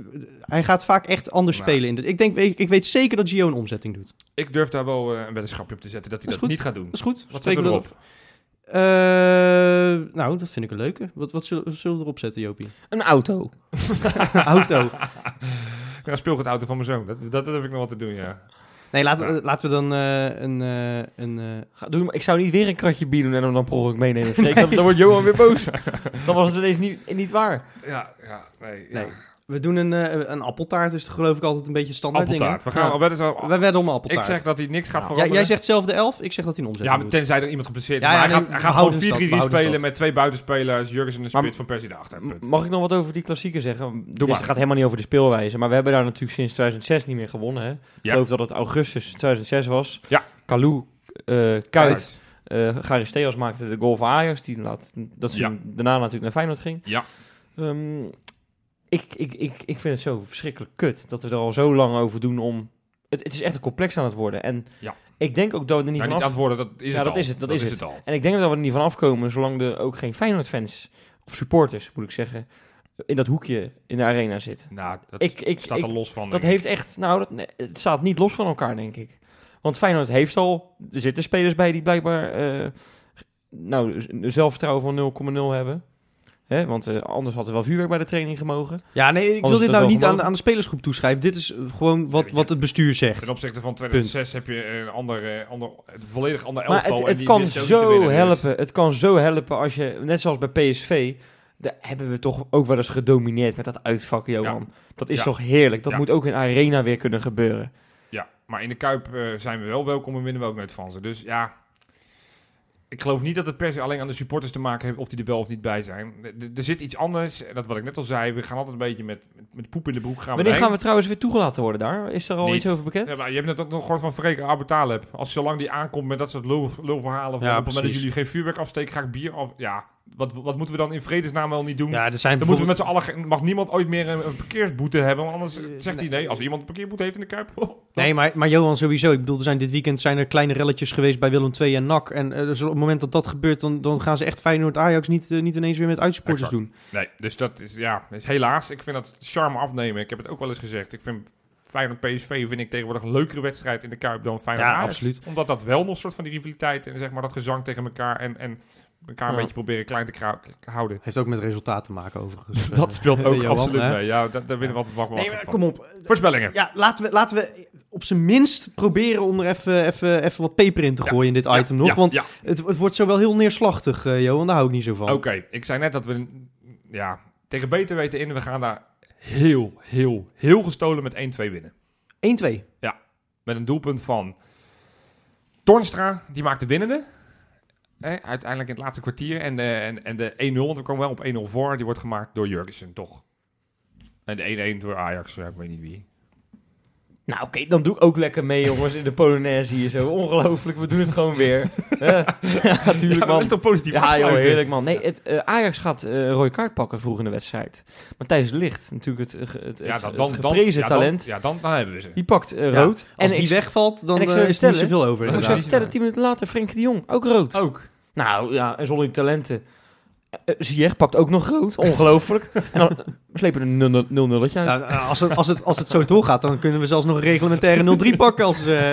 Hij gaat vaak echt anders Nou. spelen. In dit. Ik, denk, ik, ik weet zeker dat Gio een omzetting doet. Ik durf daar wel eh, een weddenschapje op te zetten dat hij Dat niet gaat doen. Dat is goed. Wat zetten we erop? Eh, nou, dat vind ik een leuke. Wat, wat zullen, wat zullen we erop zetten, Jopie? Een auto. Auto. Ja, speelgoedauto van mijn zoon. Dat, dat, dat heb ik nog wat te doen, ja. Nee, laten, we- Ja. laten we dan eh, een... eh, een eh, Ga- Doe, maar ik zou niet weer een kratje bier doen en hem dan per ongeluk meenemen. Freek, dan, dan wordt Johan weer boos. dan was het ineens niet, niet waar. Ja, ja, nee. Nee. We doen een, eh, een appeltaart, is het geloof ik altijd een beetje standaard Appeltaart. We ding. gaan wedden zo... Wij wedden om een Ik appeltaart. zeg dat hij niks gaat veranderen. jij zegt zelf de elf, ik zeg dat hij een omzet Ja, maar tenzij er iemand geblesseerd is. Maar hij gaat, hij gaat gewoon 4-3-3 stad, behouden spelen met twee buitenspelers, Jurgens en de spits van Persie daarachter. Mag ik nog wat over die klassieker zeggen? Dit maar. gaat helemaal niet over de speelwijze. Maar we hebben daar natuurlijk sinds 2006 niet meer gewonnen. Hè? Ik geloof dat het augustus 2006 was. Ja. Kalou, eh Kuit, eh Charisteos maakte de goal voor Ajax. Die laat, dat ze Ja. daarna natuurlijk naar Feyenoord ging. Ja. Ehm, ik, ik, ik, ik vind het zo verschrikkelijk kut dat we er al zo lang over doen om... Het, het is echt een complex aan het worden. En Ja. ik denk ook dat we er niet Nou, van niet af... antwoorden, dat is Ja, het dat al. is het, dat is het. al. En ik denk dat we er niet van afkomen zolang er ook geen Feyenoord-fans, of supporters moet ik zeggen, in dat hoekje in de arena zit. Nou, dat Ik, ik, staat ik- er los van. dat heeft echt, nou, dat, nee, het staat niet los van elkaar, denk ik. Want Feyenoord heeft al, er zitten spelers bij die blijkbaar, eh, nou, een zelfvertrouwen van 0,0 hebben. Hè? Want eh, anders had er wel vuurwerk bij de training gemogen. Ja, nee, ik wil dit nou niet aan, aan de spelersgroep toeschrijven. Dit is eh, gewoon wat, wat het bestuur zegt. Ten opzichte van 2006 heb je een ander, eh, ander, een volledig ander Maar elftal. het, en het kan zo dus- helpen. Het kan zo helpen als je, net zoals bij PSV, daar hebben we toch ook wel eens gedomineerd met dat uitvak, Johan. Dat is Ja. toch heerlijk. Dat Ja. moet ook in Arena weer kunnen gebeuren. Ja, maar in de Kuip zijn we wel welkom en winnen we ook nooit van ze. Dus ja, ik geloof niet dat het per se alleen aan de supporters te maken heeft of die er wel of niet bij zijn. Er- zit iets anders, dat wat ik net al zei, we gaan altijd een beetje met, met, met poep in de broek gaan. Wanneer gaan we trouwens weer toegelaten worden daar? Is er al Niet. iets over bekend? Ja, maar je hebt net ook nog gehoord van Freke Abertaleb. Als zolang die aankomt met dat soort lul, lulverhalen van Ja, op het moment dat jullie geen vuurwerk afsteken, ga ik bier af. Ja, wat, wat moeten we dan in vredesnaam wel niet doen? Ja, er zijn Dan moeten we met z'n allen, mag niemand ooit meer een, een parkeersboete hebben, want anders zegt hij nee. Als iemand een parkeerboete heeft in de Kuip, Nee, maar, maar Johan, sowieso. Ik bedoel, er zijn dit weekend zijn er kleine relletjes geweest bij Willem II en NAC. En eh, dus op het moment dat dat gebeurt, dan, dan gaan ze echt Feyenoord-Ajax niet, eh, niet ineens weer met uitsupporters Exact. doen. Nee, dus dat is, ja, is helaas. Ik vind dat charme afnemen. Ik heb het ook wel eens gezegd. Ik vind Feyenoord-PSV vind ik tegenwoordig een leukere wedstrijd in de Kuip dan feyenoord Ja, Ajax. absoluut. Omdat dat wel nog een soort van die rivaliteit en zeg maar dat gezang tegen elkaar en, en elkaar een Ja. beetje proberen klein te houden. Heeft ook met resultaat te maken, overigens. Dat speelt ook Johan, absoluut hè? mee. Ja, dat, daar winnen we altijd wacht Nee, kom op. Voorspellingen. Ja, laten we, laten we op zijn minst proberen om er even, even, even wat peper in te Ja, gooien in dit Ja, item nog. ja, want ja. Het, het wordt zo wel heel neerslachtig, eh, Johan. Daar hou ik niet zo van. Oké, ik zei net dat we ja, tegen beter weten in, we gaan daar heel, heel, heel gestolen met 1-2 winnen. 1-2. Met een doelpunt van Tornstra, die maakt de winnende. Uiteindelijk in het laatste kwartier. En de, en, en de 1-0, want we komen wel op 1-0 voor. Die wordt gemaakt door Jurgensen, toch? En de 1-1 door Ajax, ja, ik weet niet wie. Nou, oké, dan doe ik ook lekker mee, jongens, in de Polonaise hier zo. Ongelooflijk, we doen het gewoon weer. Hè? ja, natuurlijk, Ja, dat man. is toch positief Ja, joh, heerlijk, man. Nee, het, eh, Ajax gaat eh, een rode kaart pakken vroeg in de wedstrijd. Matthijs Licht, natuurlijk het, het, het, Ja, dan, dan, het dan, geprezen ja, dan, talent, ja, dan, dan hebben we ze. die pakt eh, Ja, rood. Als en die ik, wegvalt, dan en ik eh, zou is er niet zoveel over. en ik zou vertellen, tien minuten later, Frenkie de Jong, ook rood. Ook. Nou ja, en zonder die talenten. Uh, Ziyech pakt ook nog rood, ongelooflijk. en dan slepen we een 0 nulletje uit. Ja, eh, als, het, als, het, als het zo doorgaat, dan kunnen we zelfs nog een reglementaire 0-3 pakken. Als, eh,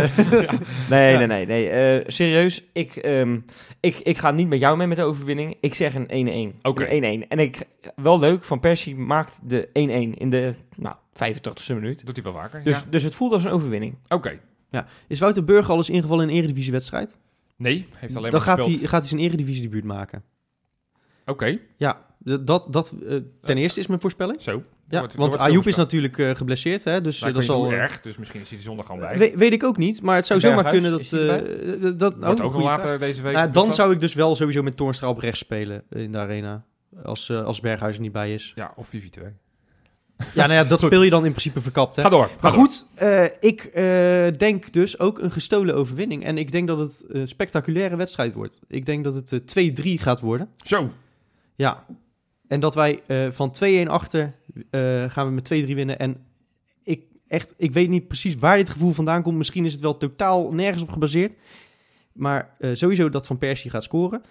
Nee, Ja. nee, nee, nee. Eh, serieus, ik, ehm, ik, ik ga niet met jou mee met de overwinning. Ik zeg een 1-1. Oké. Een 1-1. En ik, wel leuk, Van Persie maakt de 1-1 in de nou, 85ste minuut. Doet hij wel vaker. Dus, ja. dus het voelt als een overwinning. Oké. is Wouter Burger al eens ingevallen in een eredivisiewedstrijd? Nee, heeft alleen Dan maar hij, gaat hij zijn eredivisiedebuut maken. Oké, Ja, dat, dat eh, ten eerste is mijn voorspelling. zo. Ja, wordt- want Ayoub is natuurlijk eh, geblesseerd, hè, dus Nou, eh, ik dat hoe eh, erg, dus misschien is hij er zondag gewoon bij. weet, weet ik ook niet, maar het zou zomaar kunnen is dat... dat Wordt oh, ook vraag. later deze week. Nou, dan zou ik dus wel sowieso met Toornstra op rechts spelen in de arena. Als, als Berghuis er niet bij is. Ja, of 4-2. Ja, nou ja, dat speel je dan in principe verkapt. Hè? Ga door. ga Maar door. goed, eh, ik eh, denk dus ook een gestolen overwinning. En ik denk dat het een spectaculaire wedstrijd wordt. Ik denk dat het eh, 2-3 gaat worden. Zo. Ja. En dat wij eh, van 2-1 achter eh, gaan we met 2-3 winnen. En ik, echt, ik weet niet precies waar dit gevoel vandaan komt. Misschien is het wel totaal nergens op gebaseerd. Maar eh, sowieso dat Van Persie gaat scoren.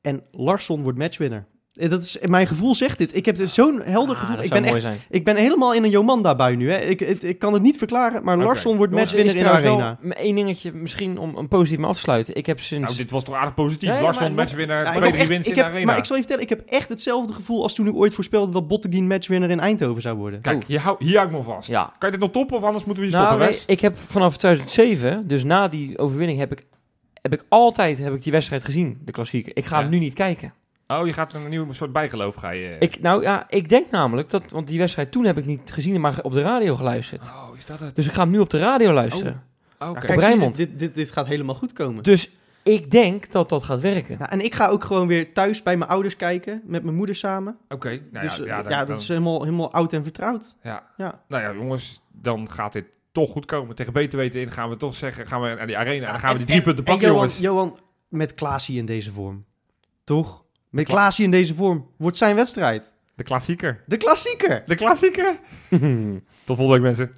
En Larsson wordt matchwinner. Eh, Dat is, mijn gevoel zegt dit. Ik heb dus zo'n helder Ah, gevoel. dat Ik zou ben, mooi echt, zijn. ik ben helemaal in een Jomanda-bui nu. Hè. Ik, ik kan het niet verklaren, maar Oké. Larsson wordt Jongens, matchwinner in de arena. één dingetje, misschien om een positief mee af te sluiten. Ik heb sinds... Nou, dit was toch aardig positief. Nee, Larsson, maar matchwinnaar, Ja, ik 2-3 heb echt- winst in de arena. Maar ik zal je vertellen, ik heb echt hetzelfde gevoel als toen ik ooit voorspelde dat Botteguin matchwinner in Eindhoven zou worden. Kijk, hier hou, hier hou ik me vast. ja, Kan je dit nog toppen of anders moeten we hier nou, stoppen, nee, ik heb vanaf 2007, dus na die overwinning, heb ik, heb ik altijd heb ik die wedstrijd gezien, de klassieker. Ik ga Ja. hem nu niet kijken. Oh, je gaat een nieuw soort bijgeloof ga je... Ik, nou ja, ik denk namelijk dat, want die wedstrijd toen heb ik niet gezien, maar op de radio geluisterd. Oh, is dat het? Dus ik ga hem nu op de radio luisteren. Oké. Ja, Op kijk, je, dit, dit, dit, gaat helemaal goed komen. Dus ik denk dat dat gaat werken. Nou, en ik ga ook gewoon weer thuis bij mijn ouders kijken, met mijn moeder samen. Oké, nou dus ja, eh, ja, ja, dat dan- is helemaal, helemaal oud en vertrouwd. ja. Ja. Nou ja, jongens, dan gaat dit toch goed komen. Tegen beter weten in gaan we toch zeggen, gaan we naar die arena en dan gaan we die drie En- punten en pakken, Johan, jongens. Johan, met Klaasie in deze vorm. Toch? Met Klaasie in deze vorm. Wordt zijn wedstrijd. De klassieker. De klassieker. De klassieker. Tot volgende week, mensen.